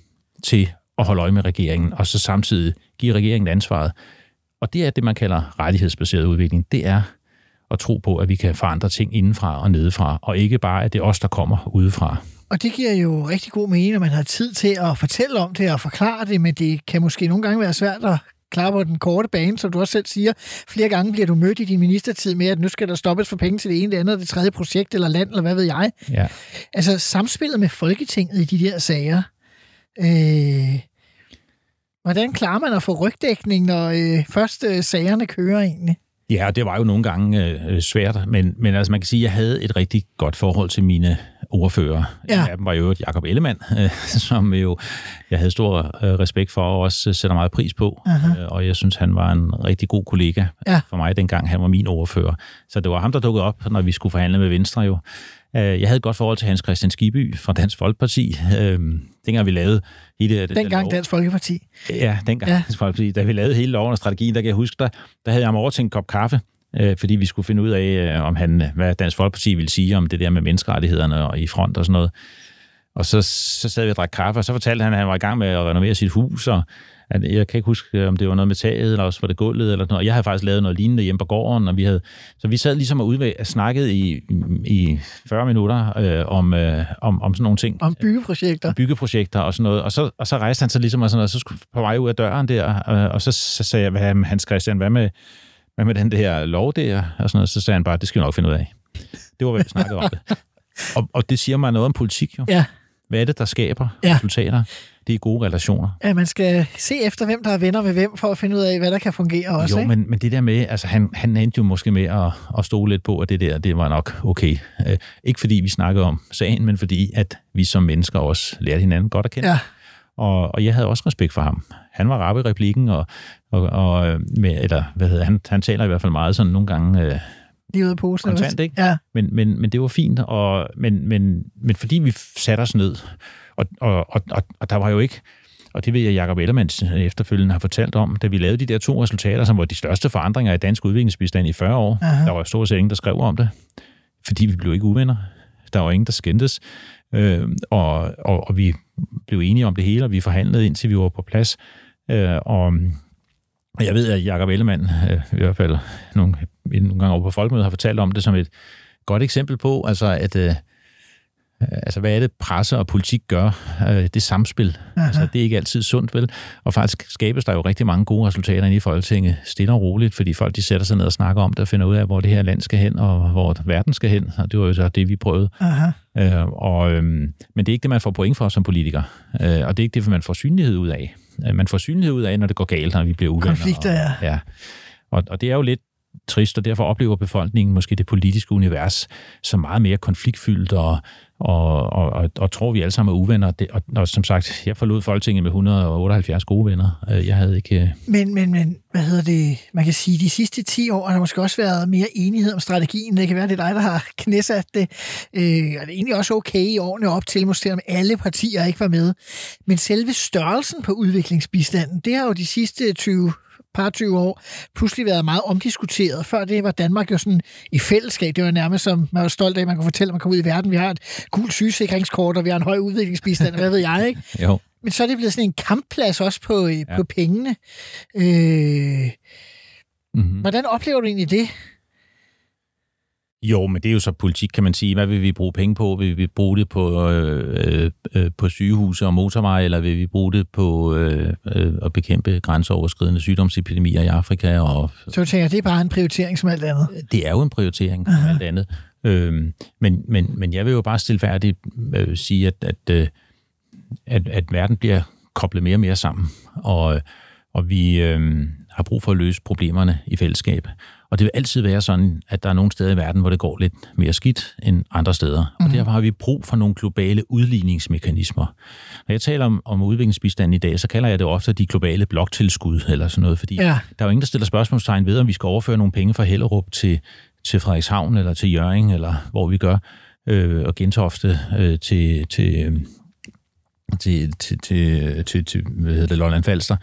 til at holde øje med regeringen, og så samtidig give regeringen ansvaret. Og det er det, man kalder rettighedsbaseret udvikling. Det er at tro på, at vi kan forandre ting indenfra og nedefra, og ikke bare, at det er os, der kommer udefra. Og det giver jo rigtig god mening, at man har tid til at fortælle om det og forklare det, men det kan måske nogle gange være svært at klare på den korte bane, som du også selv siger. Flere gange bliver du mødt i din ministertid med, at nu skal der stoppes for penge til det ene, det andet, det tredje projekt eller land, eller hvad ved jeg. Ja. Altså samspillet med Folketinget i de der sager. Øh, hvordan klarer man at få rygdækning, når øh, først øh, sagerne kører egentlig? Ja, og det var jo nogle gange øh, svært, men, men altså man kan sige, at jeg havde et rigtig godt forhold til mine ordfører. Ja. En af dem var jo et Jacob Ellemann, øh, som jo jeg havde stor øh, respekt for og også sætter meget pris på. Aha. Øh, og jeg synes, han var en rigtig god kollega Ja. for mig, dengang han var min ordfører. Så det var ham, der dukkede op, når vi skulle forhandle med Venstre jo. Øh, Jeg havde et godt forhold til Hans Christian Skiby fra Dansk Folkeparti. Øh, dengang vi lavede hele... den Dengang lov- Dansk Folkeparti. Ja, dengang. Ja. Ja. Folkeparti, da vi lavede hele loven og strategien, der kan jeg huske, der, der havde jeg ham over til en kop kaffe, øh, fordi vi skulle finde ud af, øh, om han, hvad Dansk Folkeparti ville sige om det der med menneskerettighederne og i front og sådan noget. Og så, så sad vi og drak kaffe, og så fortalte han, at han var i gang med at renovere sit hus, og at, jeg kan ikke huske, om det var noget med taget, eller også var det gulvet, eller noget. Jeg havde faktisk lavet noget lignende hjemme på gården, og vi havde, så vi sad ligesom og udvæg, snakkede i, i 40 minutter øh, om, øh, om, om sådan nogle ting Om byggeprojekter. byggeprojekter og sådan noget. Og så, og så rejste han sig ligesom og sådan noget, og så skulle på vej ud af døren der, øh, og så, så sagde jeg, hvad, Hans Christian, hvad med, hvad med den der lov der? Og sådan noget. Så sagde han bare, det skal vi nok finde ud af. Det var, hvad vi snakkede om det. Og, og det siger mig noget om politik jo. Ja. Hvad er det, der skaber Ja. resultater? Det er gode relationer. Ja, man skal se efter, hvem der er venner med hvem, for at finde ud af, hvad der kan fungere også. jo, ikke? men, men det der med, altså han, han endte jo måske med at, at stole lidt på, at det der, det var nok okay. Øh, ikke fordi vi snakkede om sagen, men fordi, at vi som mennesker også lærte hinanden godt at kende. Ja. Og, og jeg havde også respekt for ham. Han var rap i replikken, og, og, og øh, med, eller hvad hedder han, han taler i hvert fald meget sådan nogle gange øh, Lige ud af posen. kontant, ikke? Ja. Men, men, men det var fint, og, men, men, men fordi vi satte os ned, og, og, og, og, og der var jo ikke, og det ved jeg, Jacob Ellemann efterfølgende har fortalt om, da vi lavede de der to resultater, som var de største forandringer i dansk udviklingsbistand i 40 år. Aha. Der var stort set ingen, der skrev om det, fordi vi blev ikke uvenner. Der var ingen, der skændtes. Øh, og, og, og vi blev enige om det hele, og vi forhandlede indtil vi var på plads. Øh, og, og jeg ved, at Jacob Ellemann, øh, i hvert fald nogle, nogle gange over på folkemødet, har fortalt om det som et godt eksempel på, altså at, øh, altså hvad er det, presse og politik gør? Øh, det samspil. Aha. Altså, det er ikke altid sundt, vel? Og faktisk skabes der jo rigtig mange gode resultater inde i Folketinget, stille og roligt, fordi folk de sætter sig ned og snakker om det og finder ud af, hvor det her land skal hen, og hvor verden skal hen. Og det var jo så det, vi prøvede. Aha. Øh, og, øhm, men det er ikke det, man får point for som politiker. Øh, og det er ikke det, man får synlighed ud af. Øh, man får synlighed ud af, når det går galt, når vi bliver uvenner. Konflikter, ja. Og, ja. Og, og det er jo lidt trist, og derfor oplever befolkningen måske det politiske univers som meget mere konfliktfyldt og, og, og, og, og tror, vi alle sammen er uvenner. Det, og, og som sagt, jeg forlod Folketinget med 178 gode venner. Øh, jeg havde ikke... Øh, men, men, men hvad hedder det? Man kan sige, de sidste 10 år har der måske også været mere enighed om strategien. Det kan være, det er dig, der har knæsat det. Øh, og det er egentlig også okay i årene op til, måske om alle partier ikke var med. Men selve størrelsen på udviklingsbistanden, det har jo de sidste 20 par 20 år, pludselig været meget omdiskuteret. Før det var Danmark jo sådan i fællesskab. Det var nærmest som, man var stolt af, at man kunne fortælle, at man kom ud i verden. Vi har et gult sygesikringskort, og vi har en høj udviklingsbistand, hvad ved jeg, ikke? jo. Men så er det blevet sådan en kampplads også på, ja. på pengene. Øh, mm-hmm. Hvordan oplever du egentlig det? Jo, men det er jo så politik, kan man sige. Hvad vil vi bruge penge på? Vil vi bruge det på, øh, øh, på sygehuse og motorveje, eller vil vi bruge det på øh, øh, at bekæmpe grænseoverskridende sygdomsepidemier i Afrika? Og, så du tænker, det er bare en prioritering som alt andet? Det er jo en prioritering som alt andet. Øh, men, men, men jeg vil jo bare stilfærdigt øh, sige, at, at, øh, at, at verden bliver koblet mere og mere sammen, og, og vi øh, har brug for at løse problemerne i fællesskab. Og det vil altid være sådan, at der er nogle steder i verden, hvor det går lidt mere skidt end andre steder. Mm. Og mhm. derfor har vi brug for nogle globale udligningsmekanismer. Når jeg taler om, om udviklingsbistand i dag, så kalder jeg det ofte de globale bloktilskud eller sådan noget, fordi ja. der er jo ingen, der stiller spørgsmålstegn ved, om vi skal overføre nogle penge fra Hellerup til, til Frederikshavn eller til Jøring, eller hvor vi gør, øh, og Gentofte øh, til, til, til, til, til, til, til hvad hedder det, Lolland Falster.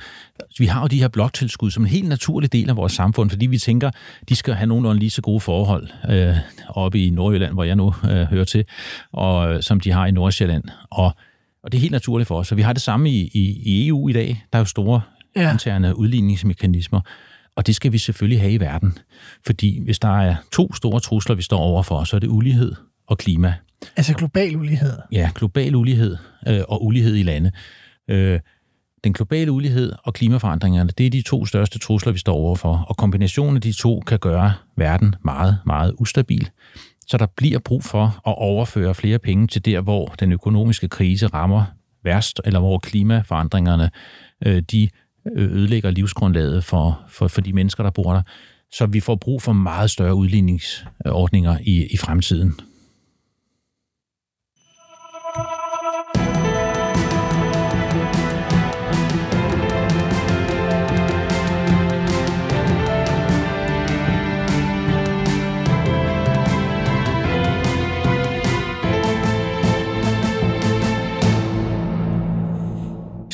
Vi har jo de her bloktilskud som en helt naturlig del af vores samfund, fordi vi tænker, de skal have nogenlunde lige så gode forhold øh, oppe i Nordjylland, hvor jeg nu øh, hører til, og øh, som de har i Nordsjælland. Og, og det er helt naturligt for os. Så vi har det samme i, i, i EU i dag. Der er jo store ja. interne udligningsmekanismer, og det skal vi selvfølgelig have i verden. Fordi hvis der er to store trusler, vi står overfor, så er det ulighed og klima. Altså global ulighed? Ja, global ulighed øh, og ulighed i lande. Øh, den globale ulighed og klimaforandringerne, det er de to største trusler, vi står overfor, og kombinationen af de to kan gøre verden meget, meget ustabil. Så der bliver brug for at overføre flere penge til der, hvor den økonomiske krise rammer værst, eller hvor klimaforandringerne øh, de øh, ødelægger livsgrundlaget for, for, for de mennesker, der bor der. Så vi får brug for meget større udligningsordninger i, i fremtiden.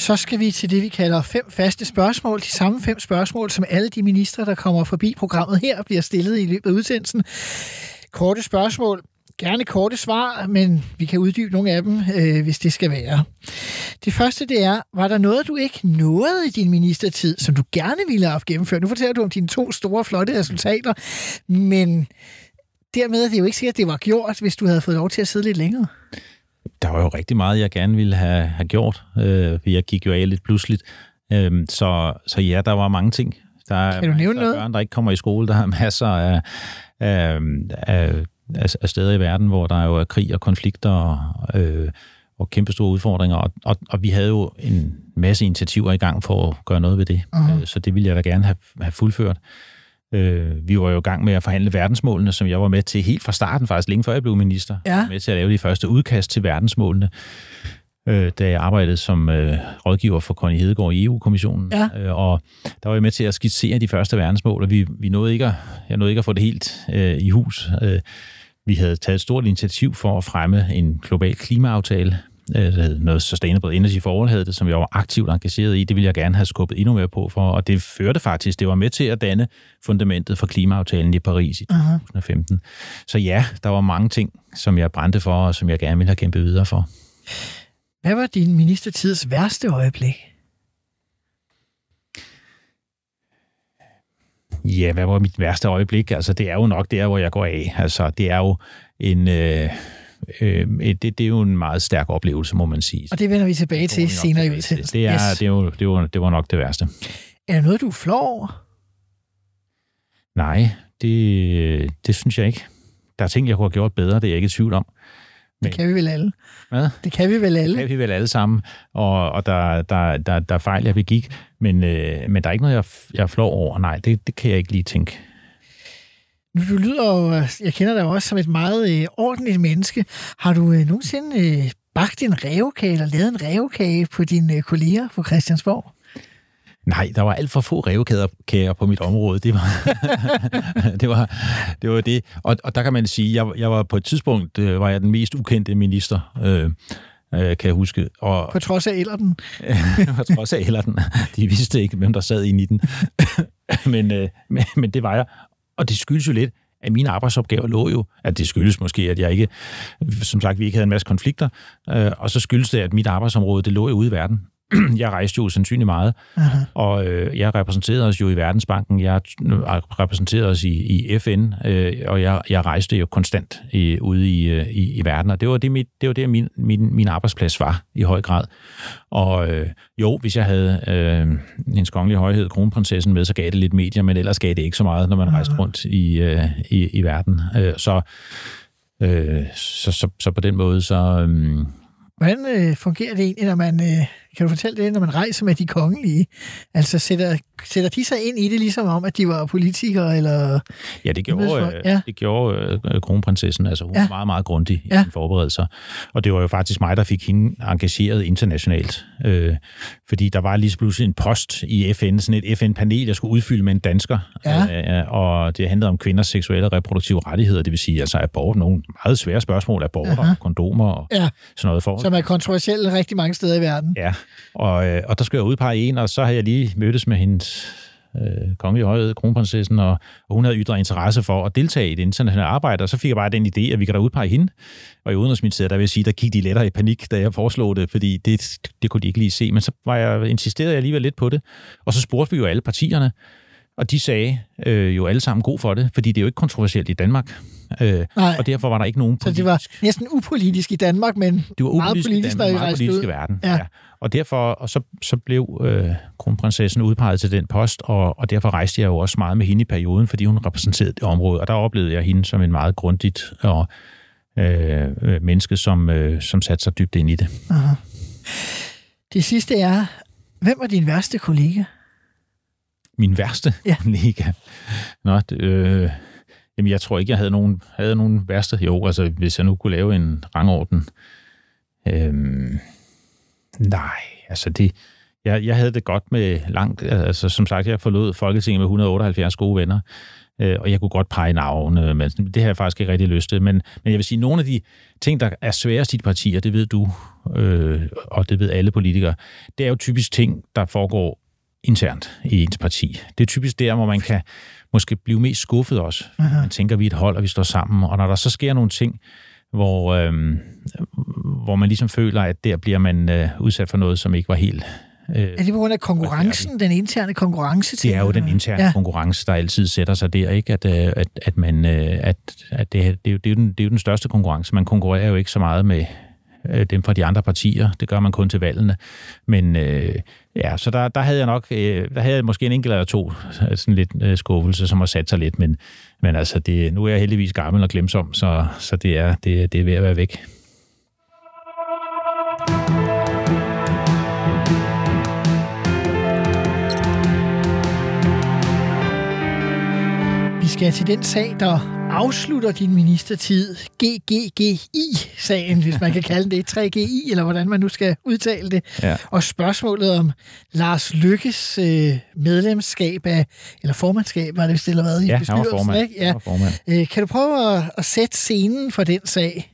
Så skal vi til det, vi kalder fem faste spørgsmål. De samme fem spørgsmål, som alle de ministre, der kommer forbi programmet her, bliver stillet i løbet af udsendelsen. Korte spørgsmål. Gerne korte svar, men vi kan uddybe nogle af dem, øh, hvis det skal være. Det første, det er, var der noget, du ikke nåede i din ministertid, som du gerne ville have gennemført? Nu fortæller du om dine to store, flotte resultater, men dermed er det jo ikke sikkert, at det var gjort, hvis du havde fået lov til at sidde lidt længere. Der var jo rigtig meget, jeg gerne ville have, have gjort, øh, for jeg gik jo af lidt pludseligt. Øh, så, så ja, der var mange ting. Der er kan du nævne noget? børn, der ikke kommer i skole. Der er masser af, af, af, af steder i verden, hvor der jo er krig og konflikter og, øh, og kæmpe store udfordringer. Og, og, og vi havde jo en masse initiativer i gang for at gøre noget ved det. Uh-huh. Så det ville jeg da gerne have, have fuldført. Øh, vi var jo i gang med at forhandle verdensmålene, som jeg var med til helt fra starten, faktisk længe før jeg blev minister. Ja. Med til at lave de første udkast til verdensmålene, øh, da jeg arbejdede som øh, rådgiver for Connie Hedegaard i EU-kommissionen. Ja. Øh, og der var jeg med til at skitsere de første verdensmål, og vi, vi nåede ikke at, jeg nåede ikke at få det helt øh, i hus. Øh, vi havde taget et stort initiativ for at fremme en global klimaaftale øh, noget Sustainable Energy for All havde det, som jeg var aktivt engageret i. Det ville jeg gerne have skubbet endnu mere på for, og det førte faktisk, det var med til at danne fundamentet for klimaaftalen i Paris i 2015. Uh-huh. Så ja, der var mange ting, som jeg brændte for, og som jeg gerne ville have kæmpet videre for. Hvad var din ministertids værste øjeblik? Ja, hvad var mit værste øjeblik? Altså, det er jo nok der, hvor jeg går af. Altså, det er jo en... Øh, øh, det, det er jo en meget stærk oplevelse, må man sige. Og det vender vi tilbage til senere i udsendelsen. det, er, Yes. det, det, var, det var nok det værste. Er der noget, du flår over? Nej, det, det synes jeg ikke. Der er ting, jeg kunne have gjort bedre, det er jeg ikke i tvivl om. Det kan vi vel alle. Hvad? Det kan vi vel alle. Det kan vi vel alle sammen, og, og der, der, der, der er fejl, jeg begik, men, øh, men der er ikke noget, jeg, jeg flår over. Nej, det, det kan jeg ikke lige tænke. Nu, du lyder jo, jeg kender dig også som et meget øh, ordentligt menneske. Har du øh, nogensinde øh, bagt en revkage, eller lavet en revkage på dine øh, kolleger på Christiansborg? Nej, der var alt for få revkager på mit område. Det var det. Var, det, var det. Og, og der kan man sige, jeg, jeg var på et tidspunkt, øh, var jeg den mest ukendte minister, øh, øh, kan jeg huske. Og, På trods af Ellerden. på trods af Ellerden. De vidste ikke, hvem der sad inde i den. men, øh, men, men det var jeg. Og det skyldes jo lidt, at mine arbejdsopgaver lå jo, at det skyldes måske, at jeg ikke, som sagt, vi ikke havde en masse konflikter, øh, og så skyldes det, at mit arbejdsområde, det lå jo ude i verden. jeg rejste jo sandsynligt meget, Aha. og øh, jeg repræsenterede os jo i Verdensbanken, jeg repræsenterede os i, i FN, øh, og jeg, jeg rejste jo konstant i, ude i, øh, i, i verden, og det var det, mit, det var det min, min, min arbejdsplads var i høj grad. Og øh, jo, hvis jeg havde øh, en skongelig højhed, kronprinsessen med, så gav det lidt medier, men ellers gav det ikke så meget, når man rejste rundt i, øh, i, i verden. Øh, så, øh, så, så, så på den måde, så... Øh, Hvordan øh, fungerer det egentlig, når man... Øh, kan du fortælle det, når man rejser med de kongelige? Altså, sætter, sætter de sig ind i det, ligesom om, at de var politikere, eller... Ja, det gjorde, øh, ja. det gjorde øh, kronprinsessen. Altså, hun Ja. var meget, meget grundig i Ja. ja. forberedelser. Og det var jo faktisk mig, der fik hende engageret internationalt. Øh, fordi der var lige pludselig en post i FN, sådan et FN-panel, jeg skulle udfylde med en dansker. Ja. Øh, og det handlede om kvinders seksuelle og reproduktive rettigheder, det vil sige altså abort, nogle meget svære spørgsmål, aborter, Aha. kondomer og Ja, sådan noget for. som er kontroversielle rigtig mange steder i verden. Ja, og, øh, og der skulle jeg udpege en, og så havde jeg lige mødtes med hendes øh, kongelige højhed, kronprinsessen, og, og hun havde ytret interesse for at deltage i det internationale arbejde, og så fik jeg bare den idé, at vi kan da udpege hende. Og i Udenrigsministeriet, der vil jeg sige, der gik de lettere i panik, da jeg foreslog det, fordi det, det kunne de ikke lige se. Men så var jeg, insisterede jeg alligevel lidt på det, og så spurgte vi jo alle partierne, og de sagde øh, jo alle sammen god for det, fordi det er jo ikke kontroversielt i Danmark. Øh, Nej. og derfor var der ikke nogen Så det var næsten upolitisk i Danmark, men det var meget upolitisk, politisk, når i Danmark, meget politisk i verden. Ja. Ja. ja. Og derfor og så, så blev øh, kronprinsessen udpeget til den post, og, og derfor rejste jeg jo også meget med hende i perioden, fordi hun repræsenterede det område, og der oplevede jeg hende som en meget grundigt og øh, øh, menneske, som, øh, som satte sig dybt ind i det. Aha. Det sidste er, hvem var din værste kollega? Min værste Ja. kollega. Nå, det, øh, jamen jeg tror ikke, jeg havde nogen, havde nogen værste. Jo, altså hvis jeg nu kunne lave en rangorden. Øh, nej, altså det... Jeg, jeg havde det godt med langt... Altså som sagt, jeg forlod Folketinget med 178 gode venner, øh, og jeg kunne godt pege navne, men det har jeg faktisk ikke rigtig lyst til. Men, men jeg vil sige, nogle af de ting, der er sværest i de partier, det ved du, øh, og det ved alle politikere, det er jo typisk ting, der foregår internt i ens parti. Det er typisk der, hvor man kan måske blive mest skuffet også. Aha. Man tænker, vi er et hold, og vi står sammen. Og når der så sker nogle ting, hvor, øhm, hvor man ligesom føler, at der bliver man øh, udsat for noget, som ikke var helt... Øh, Er det på grund af konkurrencen, den interne konkurrence? til- det er jo den interne ja. konkurrence, der altid sætter sig der, ikke? At, øh, at, at, man, øh, at, at det, det, er jo, det, er jo den, det er jo den største konkurrence. Man konkurrerer jo ikke så meget med øh, dem fra de andre partier. Det gør man kun til valgene. Men øh, ja, så der, der havde jeg nok, øh, der havde jeg måske en enkelt eller to øh, sådan lidt øh, skuffelse, som har sat sig lidt, men, men altså, det, nu er jeg heldigvis gammel og glemsom, så, så det, er, det, det er ved at være væk. Vi skal til den sag, der afslutter din ministertid. GGGI-sagen, hvis man kan kalde det 3GI, eller hvordan man nu skal udtale det. Ja. Og spørgsmålet om Lars Lykkes øh, medlemskab af, eller formandskab, var det vist, eller hvad, i Ja, han var formand. ikke? Ja. Han var formand. Øh, kan du prøve at, at sætte scenen for den sag?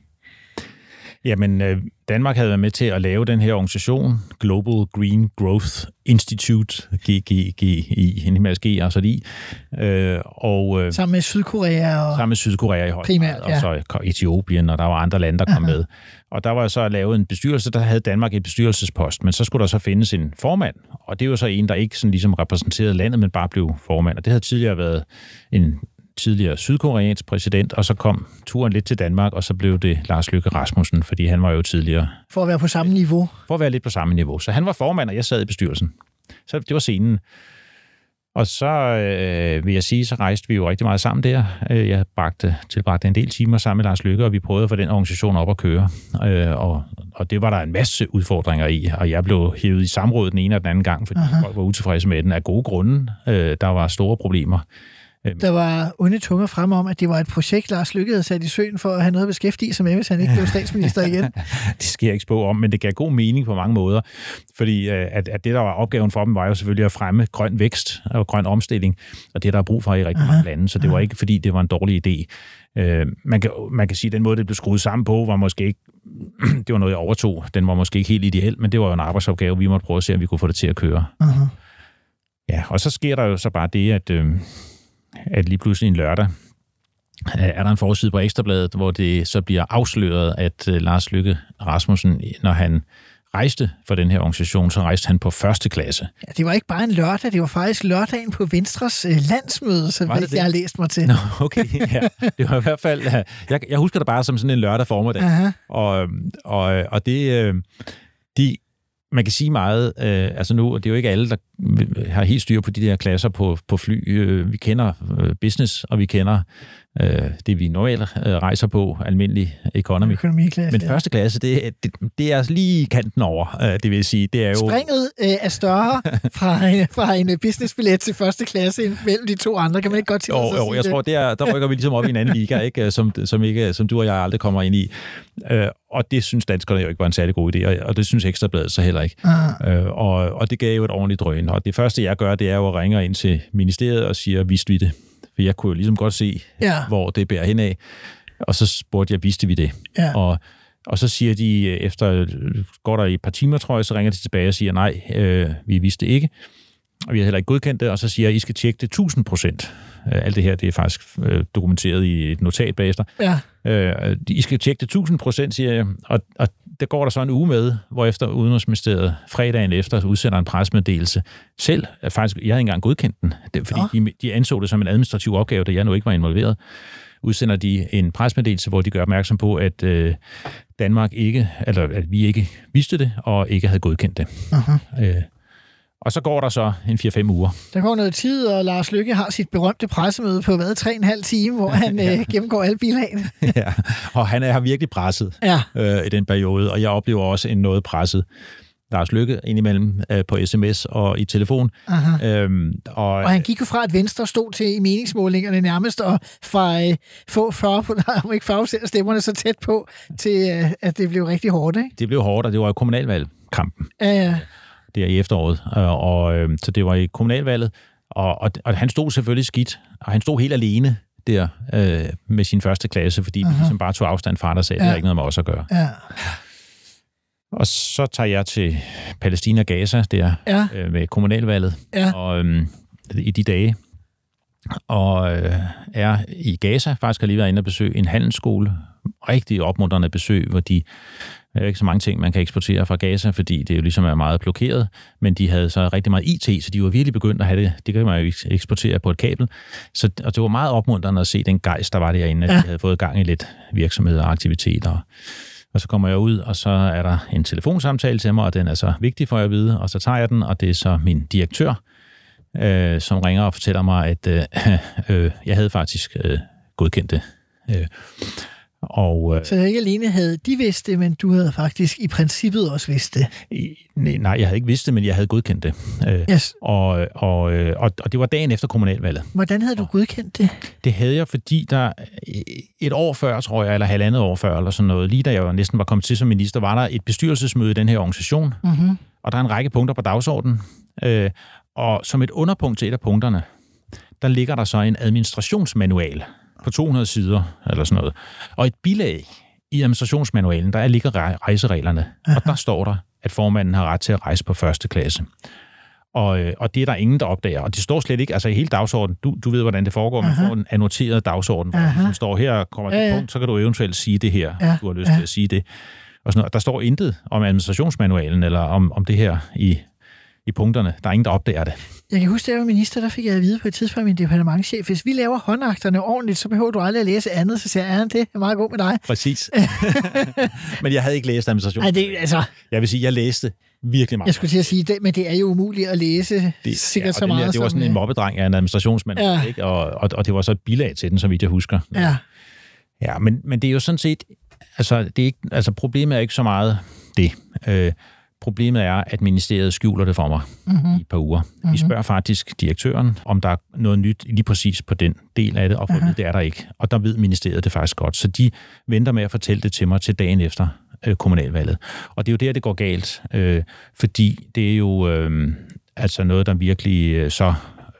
Jamen, øh, Danmark havde været med til at lave den her organisation, Global Green Growth Institute, GGGI, en masse G og så I, øh, og øh, Sammen med Sydkorea og... sammen med Sydkorea i høj Primært, grad, ja. og så Etiopien, og der var andre lande, der kom med. Og der var så lavet en bestyrelse, der havde Danmark et bestyrelsespost, men så skulle der så findes en formand, og det var så en, der ikke sådan ligesom repræsenterede landet, men bare blev formand. Og det havde tidligere været en tidligere sydkoreansk præsident, og så kom turen lidt til Danmark, og så blev det Lars Løkke Rasmussen, fordi han var jo tidligere... For at være på samme niveau. For at være lidt på samme niveau. Så han var formand, og jeg sad i bestyrelsen. Så det var scenen. Og så øh, vil jeg sige, så rejste vi jo rigtig meget sammen der. Øh, jeg bragte, tilbragte en del timer sammen med Lars Lykke, og vi prøvede at få den organisation op at køre. Øh, og, og det var der en masse udfordringer i, og jeg blev hævet i samrådet den ene og den anden gang, fordi Aha. folk var utilfredse med den af gode grunde. Øh, der var store problemer. Øhm. Der var onde tunger frem om, at det var et projekt, Lars Lykke havde sat i søen for at have noget at beskæftige sig med, hvis han ikke blev statsminister igen. det skal jeg ikke spå om, men det gav god mening på mange måder, fordi øh, at, at det, der var opgaven for dem, var jo selvfølgelig at fremme grøn vækst og grøn omstilling, og det, der er brug for i rigtig mange lande, så det var ikke, fordi det var en dårlig idé. Øh, man, kan, man kan sige, at den måde, det blev skruet sammen på, var måske ikke det var noget, jeg overtog. Den var måske ikke helt ideel, men det var jo en arbejdsopgave, vi måtte prøve at se, om vi kunne få det til at køre. Uh-huh. Ja, og så sker der jo så bare det, at øh, at lige pludselig en lørdag er der en forside på Ekstrabladet, hvor det så bliver afsløret, at øh, Lars Lykke Rasmussen, når han rejste for den her organisation, så rejste han på første klasse. Ja, det var ikke bare en lørdag, det var faktisk lørdagen på Venstres øh, landsmøde, så det, det jeg har læst mig til. Nå, okay, ja. Det var i hvert fald... Jeg, jeg husker det bare som sådan en lørdag formiddag. Aha. Og, og, og det... Øh, de, man kan sige meget, øh, altså nu, det er jo ikke alle, der har helt styr på de der klasser på, på fly. Øh, vi kender øh, business, og vi kender øh, det, vi normalt øh, rejser på, almindelig economy. Økonomiklasse, Men første klasse, det, det, det er lige kanten over, øh, det vil sige. Det er jo... Springet øh, er større fra, en, fra en businessbillet til første klasse mellem de to andre, kan man ikke godt sige Jo, jo jeg det? tror, det er, der rykker vi ligesom op i en anden liga, ikke? Som, som, ikke, som du og jeg aldrig kommer ind i. Øh, og det synes danskerne jo ikke var en særlig god idé, og det synes Ekstrabladet så heller ikke. Uh. Øh, og, og det gav jo et ordentligt drøn. Og det første, jeg gør, det er jo at ringe ind til ministeriet og sige, vidste vi det? For jeg kunne jo ligesom godt se, ja. hvor det bærer hen af. Og så spurgte jeg, vidste vi det? Ja. Og, og så siger de, efter går der et par timer, tror jeg, så ringer de tilbage og siger, nej, øh, vi vidste ikke. Og vi har heller ikke godkendt det, og så siger jeg, I skal tjekke det 1000 procent. Øh, alt det her, det er faktisk øh, dokumenteret i et notat bagefter. Ja. Øh, I skal tjekke det 1000 procent, siger jeg. Og, og der går der så en uge med, hvor efter Udenrigsministeriet fredagen efter udsender en presmeddelelse. Selv, faktisk, jeg havde ikke engang godkendt den, fordi ja. de, de anså det som en administrativ opgave, da jeg nu ikke var involveret. Udsender de en presmeddelelse, hvor de gør opmærksom på, at øh, Danmark ikke, eller at vi ikke vidste det, og ikke havde godkendt det. Uh-huh. Øh, og så går der så en 4-5 uger. Der går noget tid, og Lars Lykke har sit berømte pressemøde på hvad, 3,5 time, hvor han ja. øh, gennemgår alle bilagene. ja, og han er virkelig presset ja. øh, i den periode, og jeg oplever også en noget presset Lars Lykke indimellem øh, på sms og i telefon. Øhm, og, og han gik jo fra, at Venstre stod til i meningsmålingerne nærmest, og fra øh, få 40, om ikke 40 stemmerne så tæt på, til øh, at det blev rigtig hårdt. Ikke? Det blev hårdt, og det var jo kommunalvalgkampen. Ja, ja der i efteråret. Øh, og, øh, så det var i kommunalvalget, og, og, og han stod selvfølgelig skidt, og han stod helt alene der øh, med sin første klasse, fordi uh-huh. vi ligesom bare tog afstand fra det og sagde, ja. det har ikke noget med os at gøre. Ja. Og så tager jeg til Palæstina Gaza der ja. øh, med kommunalvalget, ja. og øh, i de dage, og øh, er i Gaza. Faktisk har lige været inde og besøge en handelsskole. Rigtig opmuntrende besøg, hvor de der er ikke så mange ting, man kan eksportere fra Gaza, fordi det jo ligesom er meget blokeret, men de havde så rigtig meget IT, så de var virkelig begyndt at have det. Det kan man jo eksportere på et kabel. Så, og det var meget opmuntrende at se den gejst, der var derinde, at ja. de havde fået gang i lidt virksomhed og aktiviteter. Og så kommer jeg ud, og så er der en telefonsamtale til mig, og den er så vigtig for at vide, og så tager jeg den, og det er så min direktør, øh, som ringer og fortæller mig, at øh, øh, jeg havde faktisk øh, godkendt det. Øh, og, øh, så ikke alene havde de vidst det, men du havde faktisk i princippet også vidst det? nej, jeg havde ikke vidst det, men jeg havde godkendt det. Øh, yes. og, og, øh, og, og det var dagen efter kommunalvalget. Hvordan havde du godkendt det? Det havde jeg, fordi der et år før, tror jeg, eller halvandet år før, eller sådan noget, lige da jeg næsten var kommet til som minister, var der et bestyrelsesmøde i den her organisation, mm-hmm. og der er en række punkter på dagsordenen. Øh, og som et underpunkt til et af punkterne, der ligger der så en administrationsmanual, på 200 sider, eller sådan noget. Og et bilag i administrationsmanualen, der ligger rejsereglerne, Aha. og der står der, at formanden har ret til at rejse på første klasse. Og, øh, og det er der ingen, der opdager. Og det står slet ikke, altså i hele dagsordenen, du, du ved, hvordan det foregår, man får en annoteret dagsorden, hvor man står her, kommer til ja, ja. punkt, så kan du eventuelt sige det her, ja, du har lyst ja. til at sige det. Og sådan noget. Der står intet om administrationsmanualen, eller om, om det her i, i punkterne. Der er ingen, der opdager det. Jeg kan huske, da jeg var minister, der fik jeg at vide på et tidspunkt af min departementchef, hvis vi laver håndakterne ordentligt, så behøver du aldrig at læse andet. Så siger jeg, ja, det er meget godt med dig. Præcis. men jeg havde ikke læst administration. Nej, det, altså, Jeg vil sige, jeg læste virkelig meget. jeg skulle til at sige det, men det er jo umuligt at læse det, sikkert ja, så meget. der, det var sådan som, en øh, mobbedreng af en administrationsmand, Ja. ikke? Og, og, og det var så et bilag til den, så vidt jeg husker. Ja, Ja, men, men det er jo sådan set, altså, det er ikke, altså problemet er ikke så meget det. Øh, problemet er, at ministeriet skjuler det for mig mm-hmm. i et par uger. Mm-hmm. Vi spørger faktisk direktøren, om der er noget nyt lige præcis på den del af det, og for uh-huh. det er der ikke. Og der ved ministeriet det faktisk godt. Så de venter med at fortælle det til mig til dagen efter øh, kommunalvalget. Og det er jo der, det går galt, øh, fordi det er jo øh, altså noget, der virkelig øh, så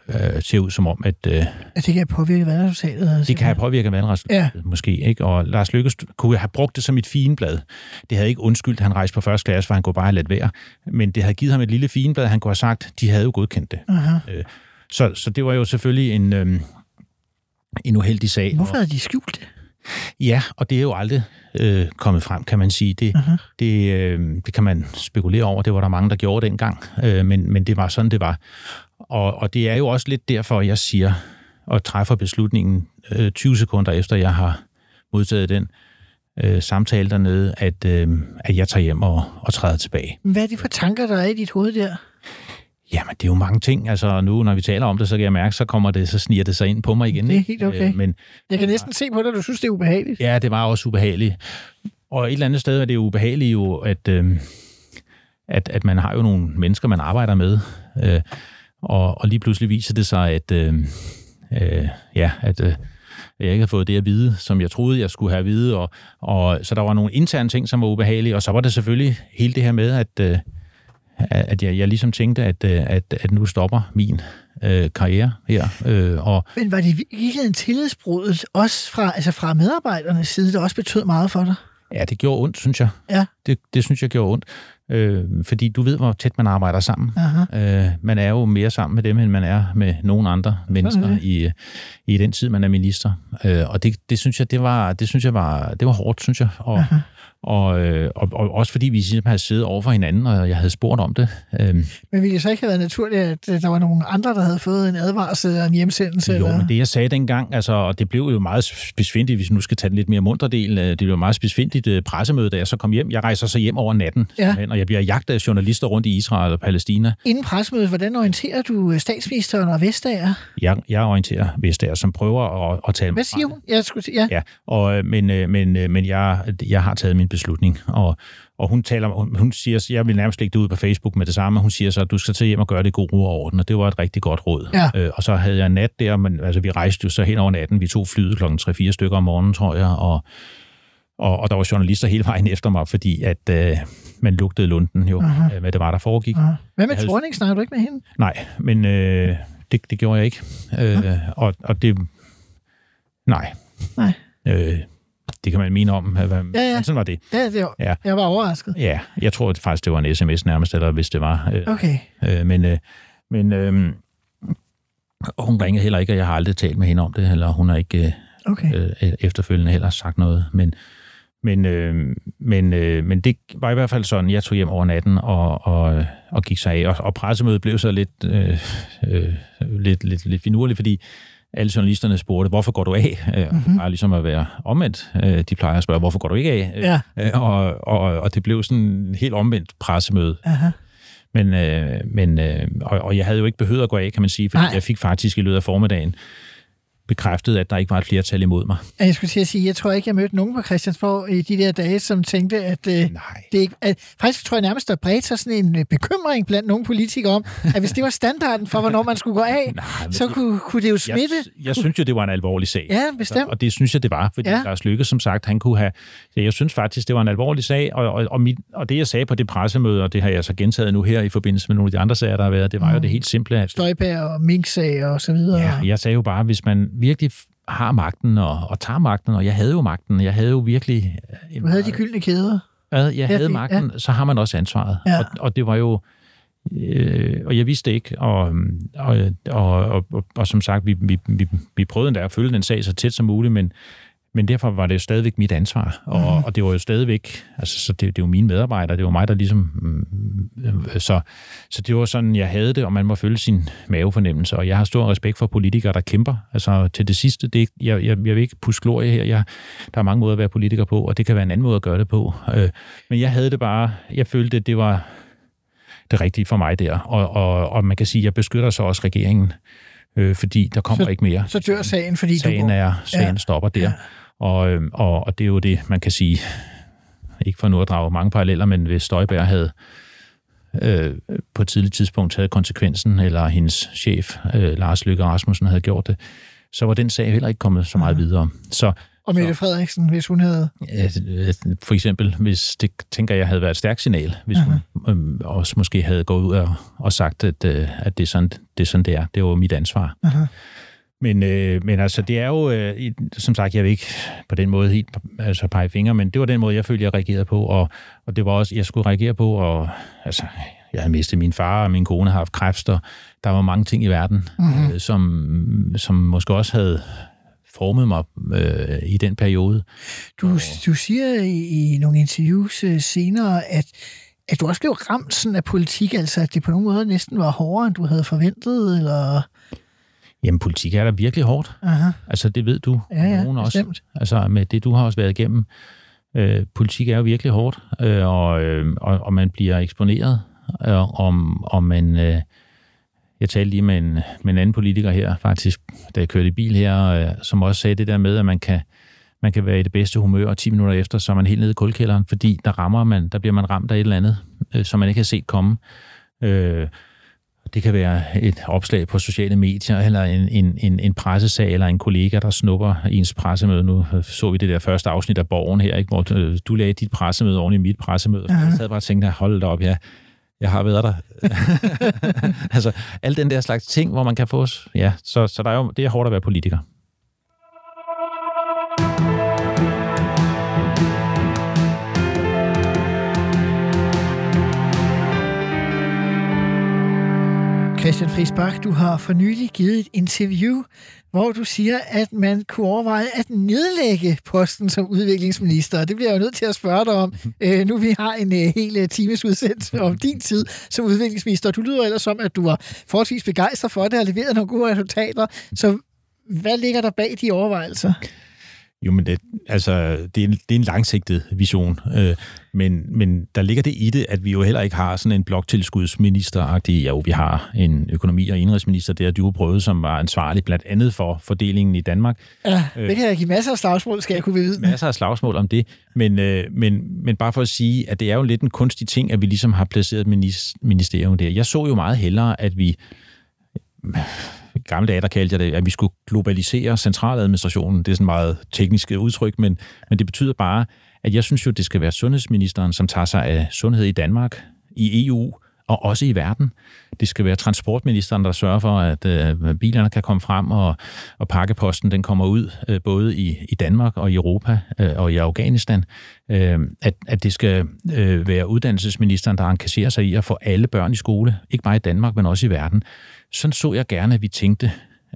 øh, ser ud som om, at... Øh, at det kan påvirke valgresultatet. det kan have påvirket valgresultatet, Ja. måske. Ikke? Og Lars Lykke kunne have brugt det som et fineblad. Det havde ikke undskyldt, at han rejste på første klasse, for han kunne bare have ladt være. Men det havde givet ham et lille fineblad, han kunne have sagt, de havde jo godkendt det. Aha. Øh, Så, så det var jo selvfølgelig en, øhm, en uheldig sag. Hvorfor havde de skjult det? ja, og det er jo aldrig øh, kommet frem, kan man sige. Det, Aha. det, øh, det kan man spekulere over. Det var der mange, der gjorde dengang. Øh, men, men det var sådan, det var. Og, og det er jo også lidt derfor, jeg siger og træffer beslutningen øh, 20 sekunder efter, jeg har modtaget den øh, samtale dernede, at, øh, at jeg tager hjem og, og træder tilbage. Hvad er det for tanker, der er i dit hoved der? Jamen, det er jo mange ting. Altså, nu, når vi taler om det, så kan jeg mærke, så kommer det, så sniger det sig ind på mig igen. Det er helt okay. Øh, men Jeg kan næsten se på dig, du synes, det er ubehageligt. ja, det var også ubehageligt. Og et eller andet sted er det jo ubehageligt jo, at, øh, at, at man har jo nogle mennesker, man arbejder med, øh, og, og lige pludselig viser det sig, at, øh, øh, ja, at øh, jeg ikke har fået det at vide, som jeg troede, jeg skulle have at vide. Og, og, så der var nogle interne ting, som var ubehagelige, og så var det selvfølgelig hele det her med, at, øh, at jeg, jeg ligesom tænkte, at, øh, at, at nu stopper min øh, karriere her. Øh, og Men var det i virkeligheden tillidsbruddet, også fra, altså fra medarbejdernes side, der også betød meget for dig? ja, det gjorde ondt, synes jeg. Ja. Det, det synes jeg gjorde ondt. Øh, fordi du ved, hvor tæt man arbejder sammen. Aha. Øh, man er jo mere sammen med dem, end man er med nogen andre mennesker i, i den tid, man er minister. Øh, og det, det synes jeg, det var, det synes jeg var, det var hårdt, synes jeg. Og, og, øh, og, og også fordi vi ligesom havde siddet over for hinanden, og jeg havde spurgt om det. Øh, Men ville det så ikke have været naturligt, at øh, der var nogle andre, der havde fået en advarsel eller en hjemsendelse? Jo, eller? men det jeg sagde dengang, altså, og det blev jo meget spidsfindigt, hvis vi nu skal tage den lidt mere mundre del, øh, det blev meget spidsfindigt øh, pressemøde, da jeg så kom hjem. Jeg rejser så hjem over natten, Ja. og jeg bliver jagtet af journalister rundt i Israel og Palæstina. Inden pressemødet, hvordan orienterer du statsministeren og Vestager? Jeg, jeg orienterer Vestager, som prøver at, at tale Hvad siger hun? Jeg skulle sige, ja. Ja, og, men, men, men jeg, jeg har taget min beslutning, og, og hun, taler, hun, hun siger, jeg vil nærmest lægge det ud på Facebook med det samme, hun siger så, at du skal tage hjem og gøre det i god ro og orden, og det var et rigtig godt råd. Ja. Øh, og så havde jeg en nat der, men altså, vi rejste jo så hen over natten, vi tog flyet klokken 3-4 stykker om morgenen, tror jeg, og, og, og der var journalister hele vejen efter mig, fordi at øh, man lugtede lunden jo, Aha. øh, hvad det var, der foregik. Aha. Hvad med Thorning? Snakker du ikke med hende? Nej, men øh, det, det gjorde jeg ikke. Øh, og, og det... Nej. Nej. Øh, det kan man mene om. Hvad, Ja, ja. Men sådan var det. Ja, det var, Ja. jeg var overrasket. Ja, jeg tror at faktisk, det var en sms nærmest, eller hvis det var. Øh, Okay. øh, men øh, men øh, hun ringede heller ikke, og jeg har aldrig talt med hende om det, eller hun har ikke Okay. øh, øh, efterfølgende heller sagt noget. Men, men, øh, men, øh, men det var i hvert fald sådan, jeg tog hjem over natten og, og, og gik sig af. Og, og pressemødet blev så lidt, øh, øh, lidt, lidt, lidt finurligt, fordi alle journalisterne spurgte, hvorfor går du af? Mhm. Bare ligesom at være omvendt. Øh, de plejer at spørge, hvorfor går du ikke af? Ja. Øh, og, og, og det blev sådan en helt omvendt pressemøde. Aha. Men, øh, men øh, og, og jeg havde jo ikke behøvet at gå af, kan man sige, fordi Nej. jeg fik faktisk i løbet af formiddagen bekræftet, at der ikke var et flertal imod mig. Jeg skulle til at sige, jeg tror ikke, jeg mødte nogen på Christiansborg i de der dage, som tænkte, at øh, Nej. det ikke... At, faktisk tror jeg nærmest, der bredte sig sådan en øh, bekymring blandt nogle politikere om, at hvis det var standarden for, hvornår man skulle gå af, Nej, så det- kunne, kunne det jo smitte. Jeg, jeg synes jo, det var en alvorlig sag. Ja, bestemt. Og det synes jeg, det var, fordi Ja. ja. Lars Lykke, som sagt, han kunne have... Ja, jeg synes faktisk, det var en alvorlig sag, og, og, og, mit, og det, jeg sagde på det pressemøde, og det har jeg så gentaget nu her i forbindelse med nogle af de andre sager, der har været, det var mm. jo det helt simple, at Støjbær og Mink-sag og så videre. ja, jeg sagde jo bare, hvis man virkelig har magten og, og tager magten, og jeg havde jo magten, jeg havde jo virkelig... øh, en Du havde de gyldne kæder. Hvad? Jeg havde magten, ja. så har man også ansvaret. Ja. Og, og det var jo... Øh, og jeg vidste ikke, og, og, og, og, og, og som sagt, vi, vi, vi, vi prøvede endda at følge den sag så tæt som muligt, men, men derfor var det jo stadigvæk mit ansvar, og, mm. og det var jo stadigvæk, altså så det, det jo mine medarbejdere, det var mig, der ligesom, øh, så, så det var sådan, jeg havde det, og man må følge sin mavefornemmelse, og jeg har stor respekt for politikere, der kæmper, altså til det sidste, det, jeg, jeg, jeg vil ikke puske glorie her, jeg, der er mange måder at være politiker på, og det kan være en anden måde at gøre det på, øh, men jeg havde det bare, jeg følte, at det var det rigtige for mig der, og, og, og man kan sige, at jeg beskytter så også regeringen, øh, fordi der kommer så, ikke mere. Så dør sagen, fordi sagen du... Er, sagen ja. stopper der. Ja. Og, øhm, og, og det er jo det, man kan sige, ikke for nu at drage mange paralleller, men hvis Støjberg havde øh, på et tidligt tidspunkt taget konsekvensen, eller hendes chef, øh, Lars Løkke Rasmussen, havde gjort det, så var den sag heller ikke kommet så meget videre. Så, og Mette Frederiksen, hvis hun havde... For eksempel, hvis det tænker jeg havde været et stærkt signal, hvis uh-huh. hun øh, også måske havde gået ud og, og sagt, at, øh, at det, er sådan, det er sådan, det er. Det var mit ansvar. Uh-huh. Men, øh, men altså, det er jo, øh, som sagt, jeg vil ikke på den måde helt altså, pege fingre, men det var den måde, jeg følte, jeg reagerede på, og, og det var også, jeg skulle reagere på, og altså, jeg havde mistet min far, og min kone har haft kræft, og der var mange ting i verden, mm-hmm. øh, som, som måske også havde formet mig øh, i den periode. Du, du siger i, i nogle interviews øh, senere, at, at du også blev ramt sådan af politik, altså at det på nogen måde næsten var hårdere, end du havde forventet, eller... Jamen, politik er da virkelig hårdt. Aha. Altså, det ved du. Ja, ja, nogen også. Altså, med det, du har også været igennem. Øh, politik er jo virkelig hårdt, øh, og, øh, og, og man bliver eksponeret, øh, om, om man... Øh, jeg talte lige med en, med en anden politiker her, faktisk, da jeg kørte i bil her, øh, som også sagde det der med, at man kan, man kan være i det bedste humør, og 10 minutter efter, så er man helt nede i kulkælderen, fordi der rammer man, der bliver man ramt af et eller andet, øh, som man ikke har set komme. Øh, det kan være et opslag på sociale medier, eller en, en, en, en pressesag, eller en kollega, der snupper ens pressemøde. Nu så vi det der første afsnit af Borgen her, ikke? hvor du lagde dit pressemøde oven i mit pressemøde. Ja. Jeg sad bare og tænkte, hold da op, ja, jeg har været der. altså, alle den der slags ting, hvor man kan få... Ja, så, så der er jo, det er hårdt at være politiker. Christian Friis Bak, du har for nylig givet et interview, hvor du siger, at man kunne overveje at nedlægge posten som udviklingsminister. Det bliver jeg jo nødt til at spørge dig om, øh, nu vi har en øh, hel øh, times udsendelse om din tid som udviklingsminister. Du lyder ellers som, at du var forholdsvis begejstret for det og leveret nogle gode resultater. Så hvad ligger der bag de overvejelser? Jo, men det, altså, det, er, en, det er en langsigtet vision, øh, men, men der ligger det i det, at vi jo heller ikke har sådan en bloktilskudsminister Jo, vi har en økonomi- og indrigsminister, det er du prøvet, som var ansvarlig blandt andet for fordelingen i Danmark. Ja, det kan jeg give masser af slagsmål, skal jeg kunne vide. Masser af slagsmål om det, men, øh, men, men bare for at sige, at det er jo lidt en kunstig ting, at vi ligesom har placeret et ministerium der. Jeg så jo meget hellere, at vi i gamle dage, der kaldte jeg det, at vi skulle globalisere centraladministrationen. Det er sådan meget teknisk udtryk, men, men det betyder bare, at jeg synes jo, det skal være sundhedsministeren, som tager sig af sundhed i Danmark, i EU og også i verden. Det skal være transportministeren, der sørger for, at øh, bilerne kan komme frem, og, og pakkeposten den kommer ud, øh, både i, i Danmark og i Europa øh, og i Afghanistan. Øh, at, at det skal øh, være uddannelsesministeren, der engagerer sig i at få alle børn i skole, ikke bare i Danmark, men også i verden. Sådan så jeg gerne, at vi tænkte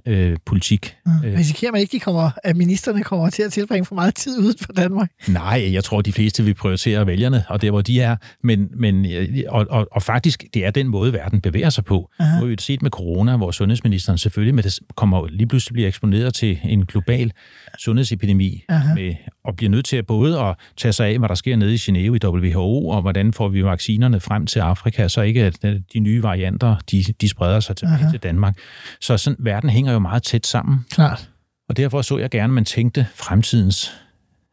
øh, politik. Mm. Risikerer man ikke, de kommer, at ministerne kommer til at tilbringe for meget tid ude for Danmark? Nej, jeg tror, de fleste vil prioritere vælgerne, og der, hvor de er. Men, men, øh, og, og, og faktisk, det er den måde, verden bevæger sig på. Aha. Nu har vi set med corona, hvor sundhedsministeren selvfølgelig med det, kommer lige pludselig bliver eksponeret til en global sundhedsepidemi, Aha. med, og bliver nødt til at både at tage sig af, hvad der sker nede i Genève i WHO, og hvordan får vi vaccinerne frem til Afrika, så ikke at de nye varianter, de, de spreder sig tilbage til Danmark. Så sådan, verden hænger jo meget tæt sammen. Klart. Og derfor så jeg gerne, at man tænkte fremtidens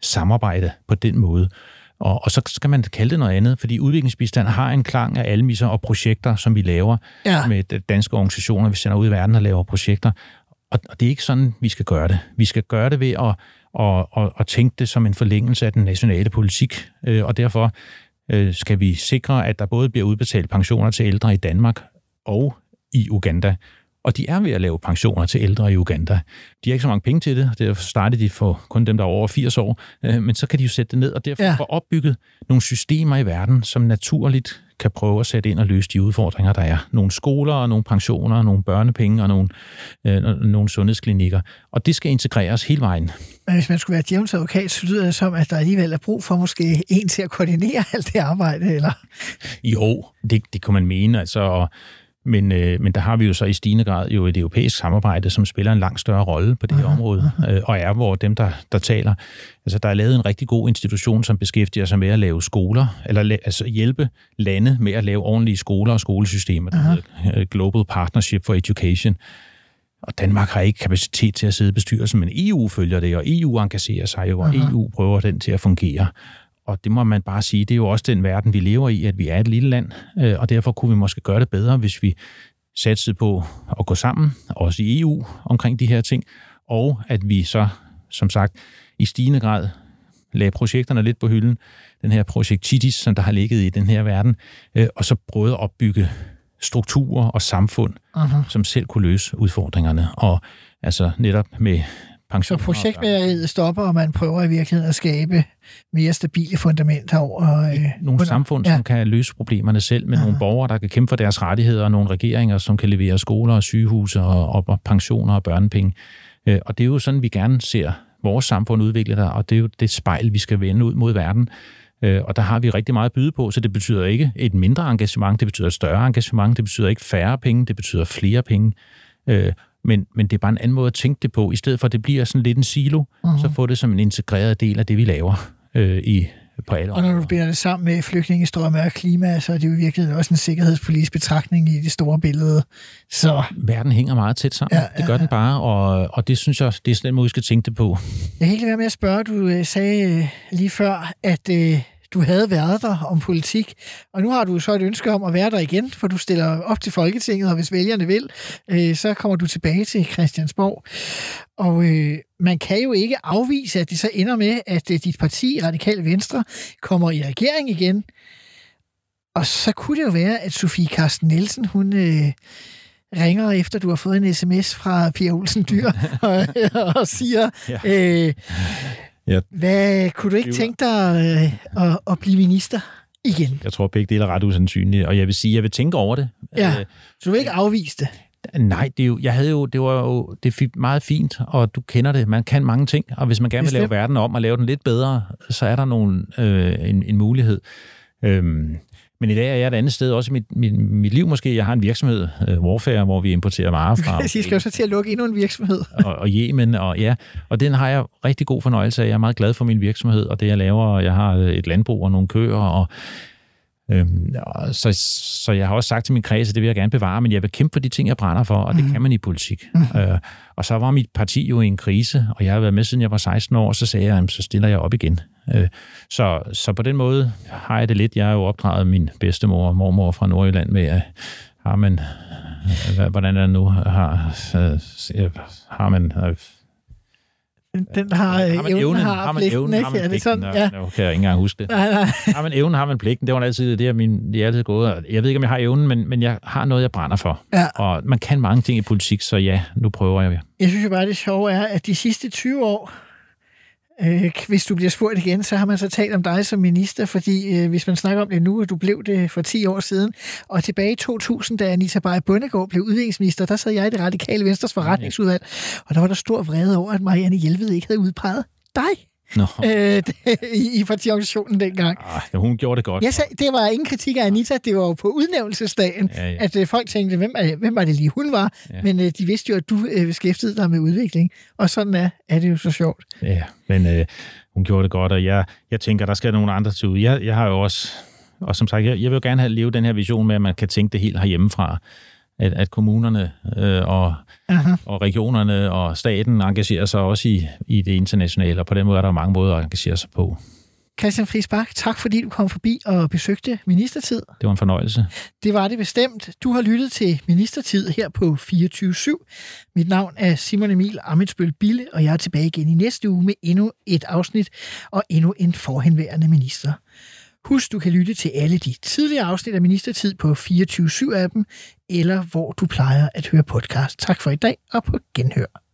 samarbejde på den måde. Og, og så skal man kalde det noget andet, fordi udviklingsbistand har en klang af almisser og projekter, som vi laver ja. med danske organisationer. Vi sender ud i verden og laver projekter. Og, og det er ikke sådan, vi skal gøre det. Vi skal gøre det ved at, at, at, at tænke det som en forlængelse af den nationale politik. Øh, og derfor øh, skal vi sikre, at der både bliver udbetalt pensioner til ældre i Danmark og i Uganda. Og de er ved at lave pensioner til ældre i Uganda. De har ikke så mange penge til det, derfor starter de for kun dem, der er over 80 år, øh, men så kan de jo sætte det ned, og derfor ja. få opbygget nogle systemer i verden, som naturligt kan prøve at sætte ind og løse de udfordringer, der er. Nogle skoler, og nogle pensioner, nogle børnepenge og nogle, øh, nogle sundhedsklinikker. Og det skal integreres hele vejen. Men hvis man skulle være djævnens advokat, så lyder det som, at der alligevel er brug for måske en til at koordinere alt det arbejde, eller? Jo, det, det kan man mene. Altså, og, men, øh, men der har vi jo så i stigende grad jo et europæisk samarbejde, som spiller en langt større rolle på det her område, øh, og er hvor dem, der, der taler. Altså, der er lavet en rigtig god institution, som beskæftiger sig med at lave skoler, eller altså hjælpe lande med at lave ordentlige skoler og skolesystemer. Der hedder øh, Global Partnership for Education. Og Danmark har ikke kapacitet til at sidde i bestyrelsen, men EU følger det, og EU engagerer sig jo, og EU prøver den til at fungere. Og det må man bare sige, det er jo også den verden, vi lever i, at vi er et lille land, øh, og derfor kunne vi måske gøre det bedre, hvis vi satsede på at gå sammen, også i EU, omkring de her ting, og at vi så, som sagt, i stigende grad lagde projekterne lidt på hylden, den her projekt TITIS, som der har ligget i den her verden, øh, og så prøvede at opbygge strukturer og samfund, uh-huh. som selv kunne løse udfordringerne. Og altså netop med Så pensioner. projektmageriet stopper, og man prøver i virkeligheden at skabe mere stabile fundamenter over... Øh, nogle under- samfund, ja. som kan løse problemerne selv, med nogle borgere, der kan kæmpe for deres rettigheder, og nogle regeringer, som kan levere skoler og sygehuse og, og, og pensioner og børnepenge. Øh, Og det er jo sådan, vi gerne ser vores samfund udvikle sig, og det er jo det spejl, vi skal vende ud mod verden. Øh, Og der har vi rigtig meget at byde på, så det betyder ikke et mindre engagement, det betyder et større engagement, det betyder ikke færre penge, det betyder flere penge. Øh, Men, men det er bare en anden måde at tænke det på. I stedet for, at det bliver sådan lidt en silo, uh-huh. så få det som en integreret del af det, vi laver øh, i, på alle Og når du binder det sammen med flygtningestrømme og klima, så er det jo i virkeligheden også en sikkerhedspolitisk betragtning i det store billede. Så verden hænger meget tæt sammen. Ja, Ja, det gør den bare, og, og det synes jeg, det er sådan en måde, vi skal tænke det på. jeg kan ikke være med at spørge, du øh, sagde øh, lige før, at øh, du havde været der om politik, og nu har du så et ønske om at være der igen, for du stiller op til Folketinget, og hvis vælgerne vil, øh, så kommer du tilbage til Christiansborg. Og øh, man kan jo ikke afvise, at det så ender med, at øh, dit parti, Radikal Venstre, kommer i regering igen. Og så kunne det jo være, at Sofie Carsten Nielsen, hun øh, ringer efter, du har fået en sms fra Pia Olsen Dyr, og, og siger, Ja. øh, Ja. hvad, kunne du ikke tænke dig øh, at, at blive minister igen? Jeg tror, begge dele er ret usandsynlige, og jeg vil sige, jeg vil tænke over det. Ja. Øh, Så du vil ikke afvise det? nej, det er jo, jeg havde jo, det var jo det er meget fint, og du kender det. Man kan mange ting, og hvis man gerne vil lave verden om og lave den lidt bedre, så er der nogle, øh, en, en mulighed. Øhm, men i dag er jeg et andet sted, også i mit, mit, mit liv måske. Jeg har en virksomhed, øh, Warfare, hvor vi importerer varer fra Jeg skal jo så til at lukke endnu en virksomhed. og, og Yemen, og ja, og den har jeg rigtig god fornøjelse af. Jeg er meget glad for min virksomhed, og det jeg laver, og jeg har øh, et landbrug og nogle køer, og, øhm, og så, så jeg har også sagt til min kreds, at det vil jeg gerne bevare, men jeg vil kæmpe for de ting, jeg brænder for, og det kan man i politik. Øh, og så var mit parti jo i en krise, og jeg har været med, siden jeg var 16 år, og så sagde jeg, jamen, så stiller jeg op igen. Øh, så, så på den måde har jeg det lidt. Jeg har jo opdraget min bedstemor og mormor fra Nordjylland med, at har man, hvad- hvordan er det nu, har, øh, har man, øh, Den, den har, øh, har man evnen, evnen, har, har man pligten, evnen, ikke? har man Er det pligten. sådan? Ja. Nå, kan jeg ikke engang huske det. Nej, nej. Har man evnen, har man pligten. Det var altid det, er min, det er altid gået. Jeg ved ikke, om jeg har evnen, men, men jeg har noget, jeg brænder for. Ja. Og man kan mange ting i politik, så ja, nu prøver jeg. Jeg synes jo bare, det sjove er, at de sidste 20 år, øh, hvis du bliver spurgt igen, så har man så talt om dig som minister, fordi øh, hvis man snakker om det nu, og du blev det for 10 år siden, og tilbage i 2000, da Anita Bayer Bundegård blev udviklingsminister, der sad jeg i det radikale Venstres forretningsudvalg, og der var der stor vrede over, at Marianne Hjelved ikke havde udpeget dig. Nå, øh, i, i partiorganisationen dengang. ah, hun gjorde det godt. Jeg sagde, det var ingen kritik af Anita, det var jo på udnævnelsesdagen, Ja, ja. at øh, folk tænkte, hvem, er, hvem var det lige hun var? Ja. Men øh, de vidste jo, at du øh, beskæftigede dig med udvikling, og sådan er, er det jo så sjovt. Ja, men øh, hun gjorde det godt, og jeg, jeg tænker, der skal nogle andre til ud. Jeg, jeg har jo også, og som sagt, jeg, jeg vil jo gerne have leve den her vision med, at man kan tænke det helt herhjemmefra. At, at kommunerne øh, og, Aha. og regionerne og staten engagerer sig også i, i det internationale, og på den måde er der mange måder at engagere sig på. Christian Friis Bak, tak fordi du kom forbi og besøgte Ministertid. Det var en fornøjelse. Det var det bestemt. Du har lyttet til Ministertid her på 24.7. Mit navn er Simon Emil Amitsbøl Bille, og jeg er tilbage igen i næste uge med endnu et afsnit og endnu en forhenværende minister. Husk, du kan lytte til alle de tidligere afsnit af Ministertid på 24-7-appen, eller hvor du plejer at høre podcast. Tak for i dag, og på genhør.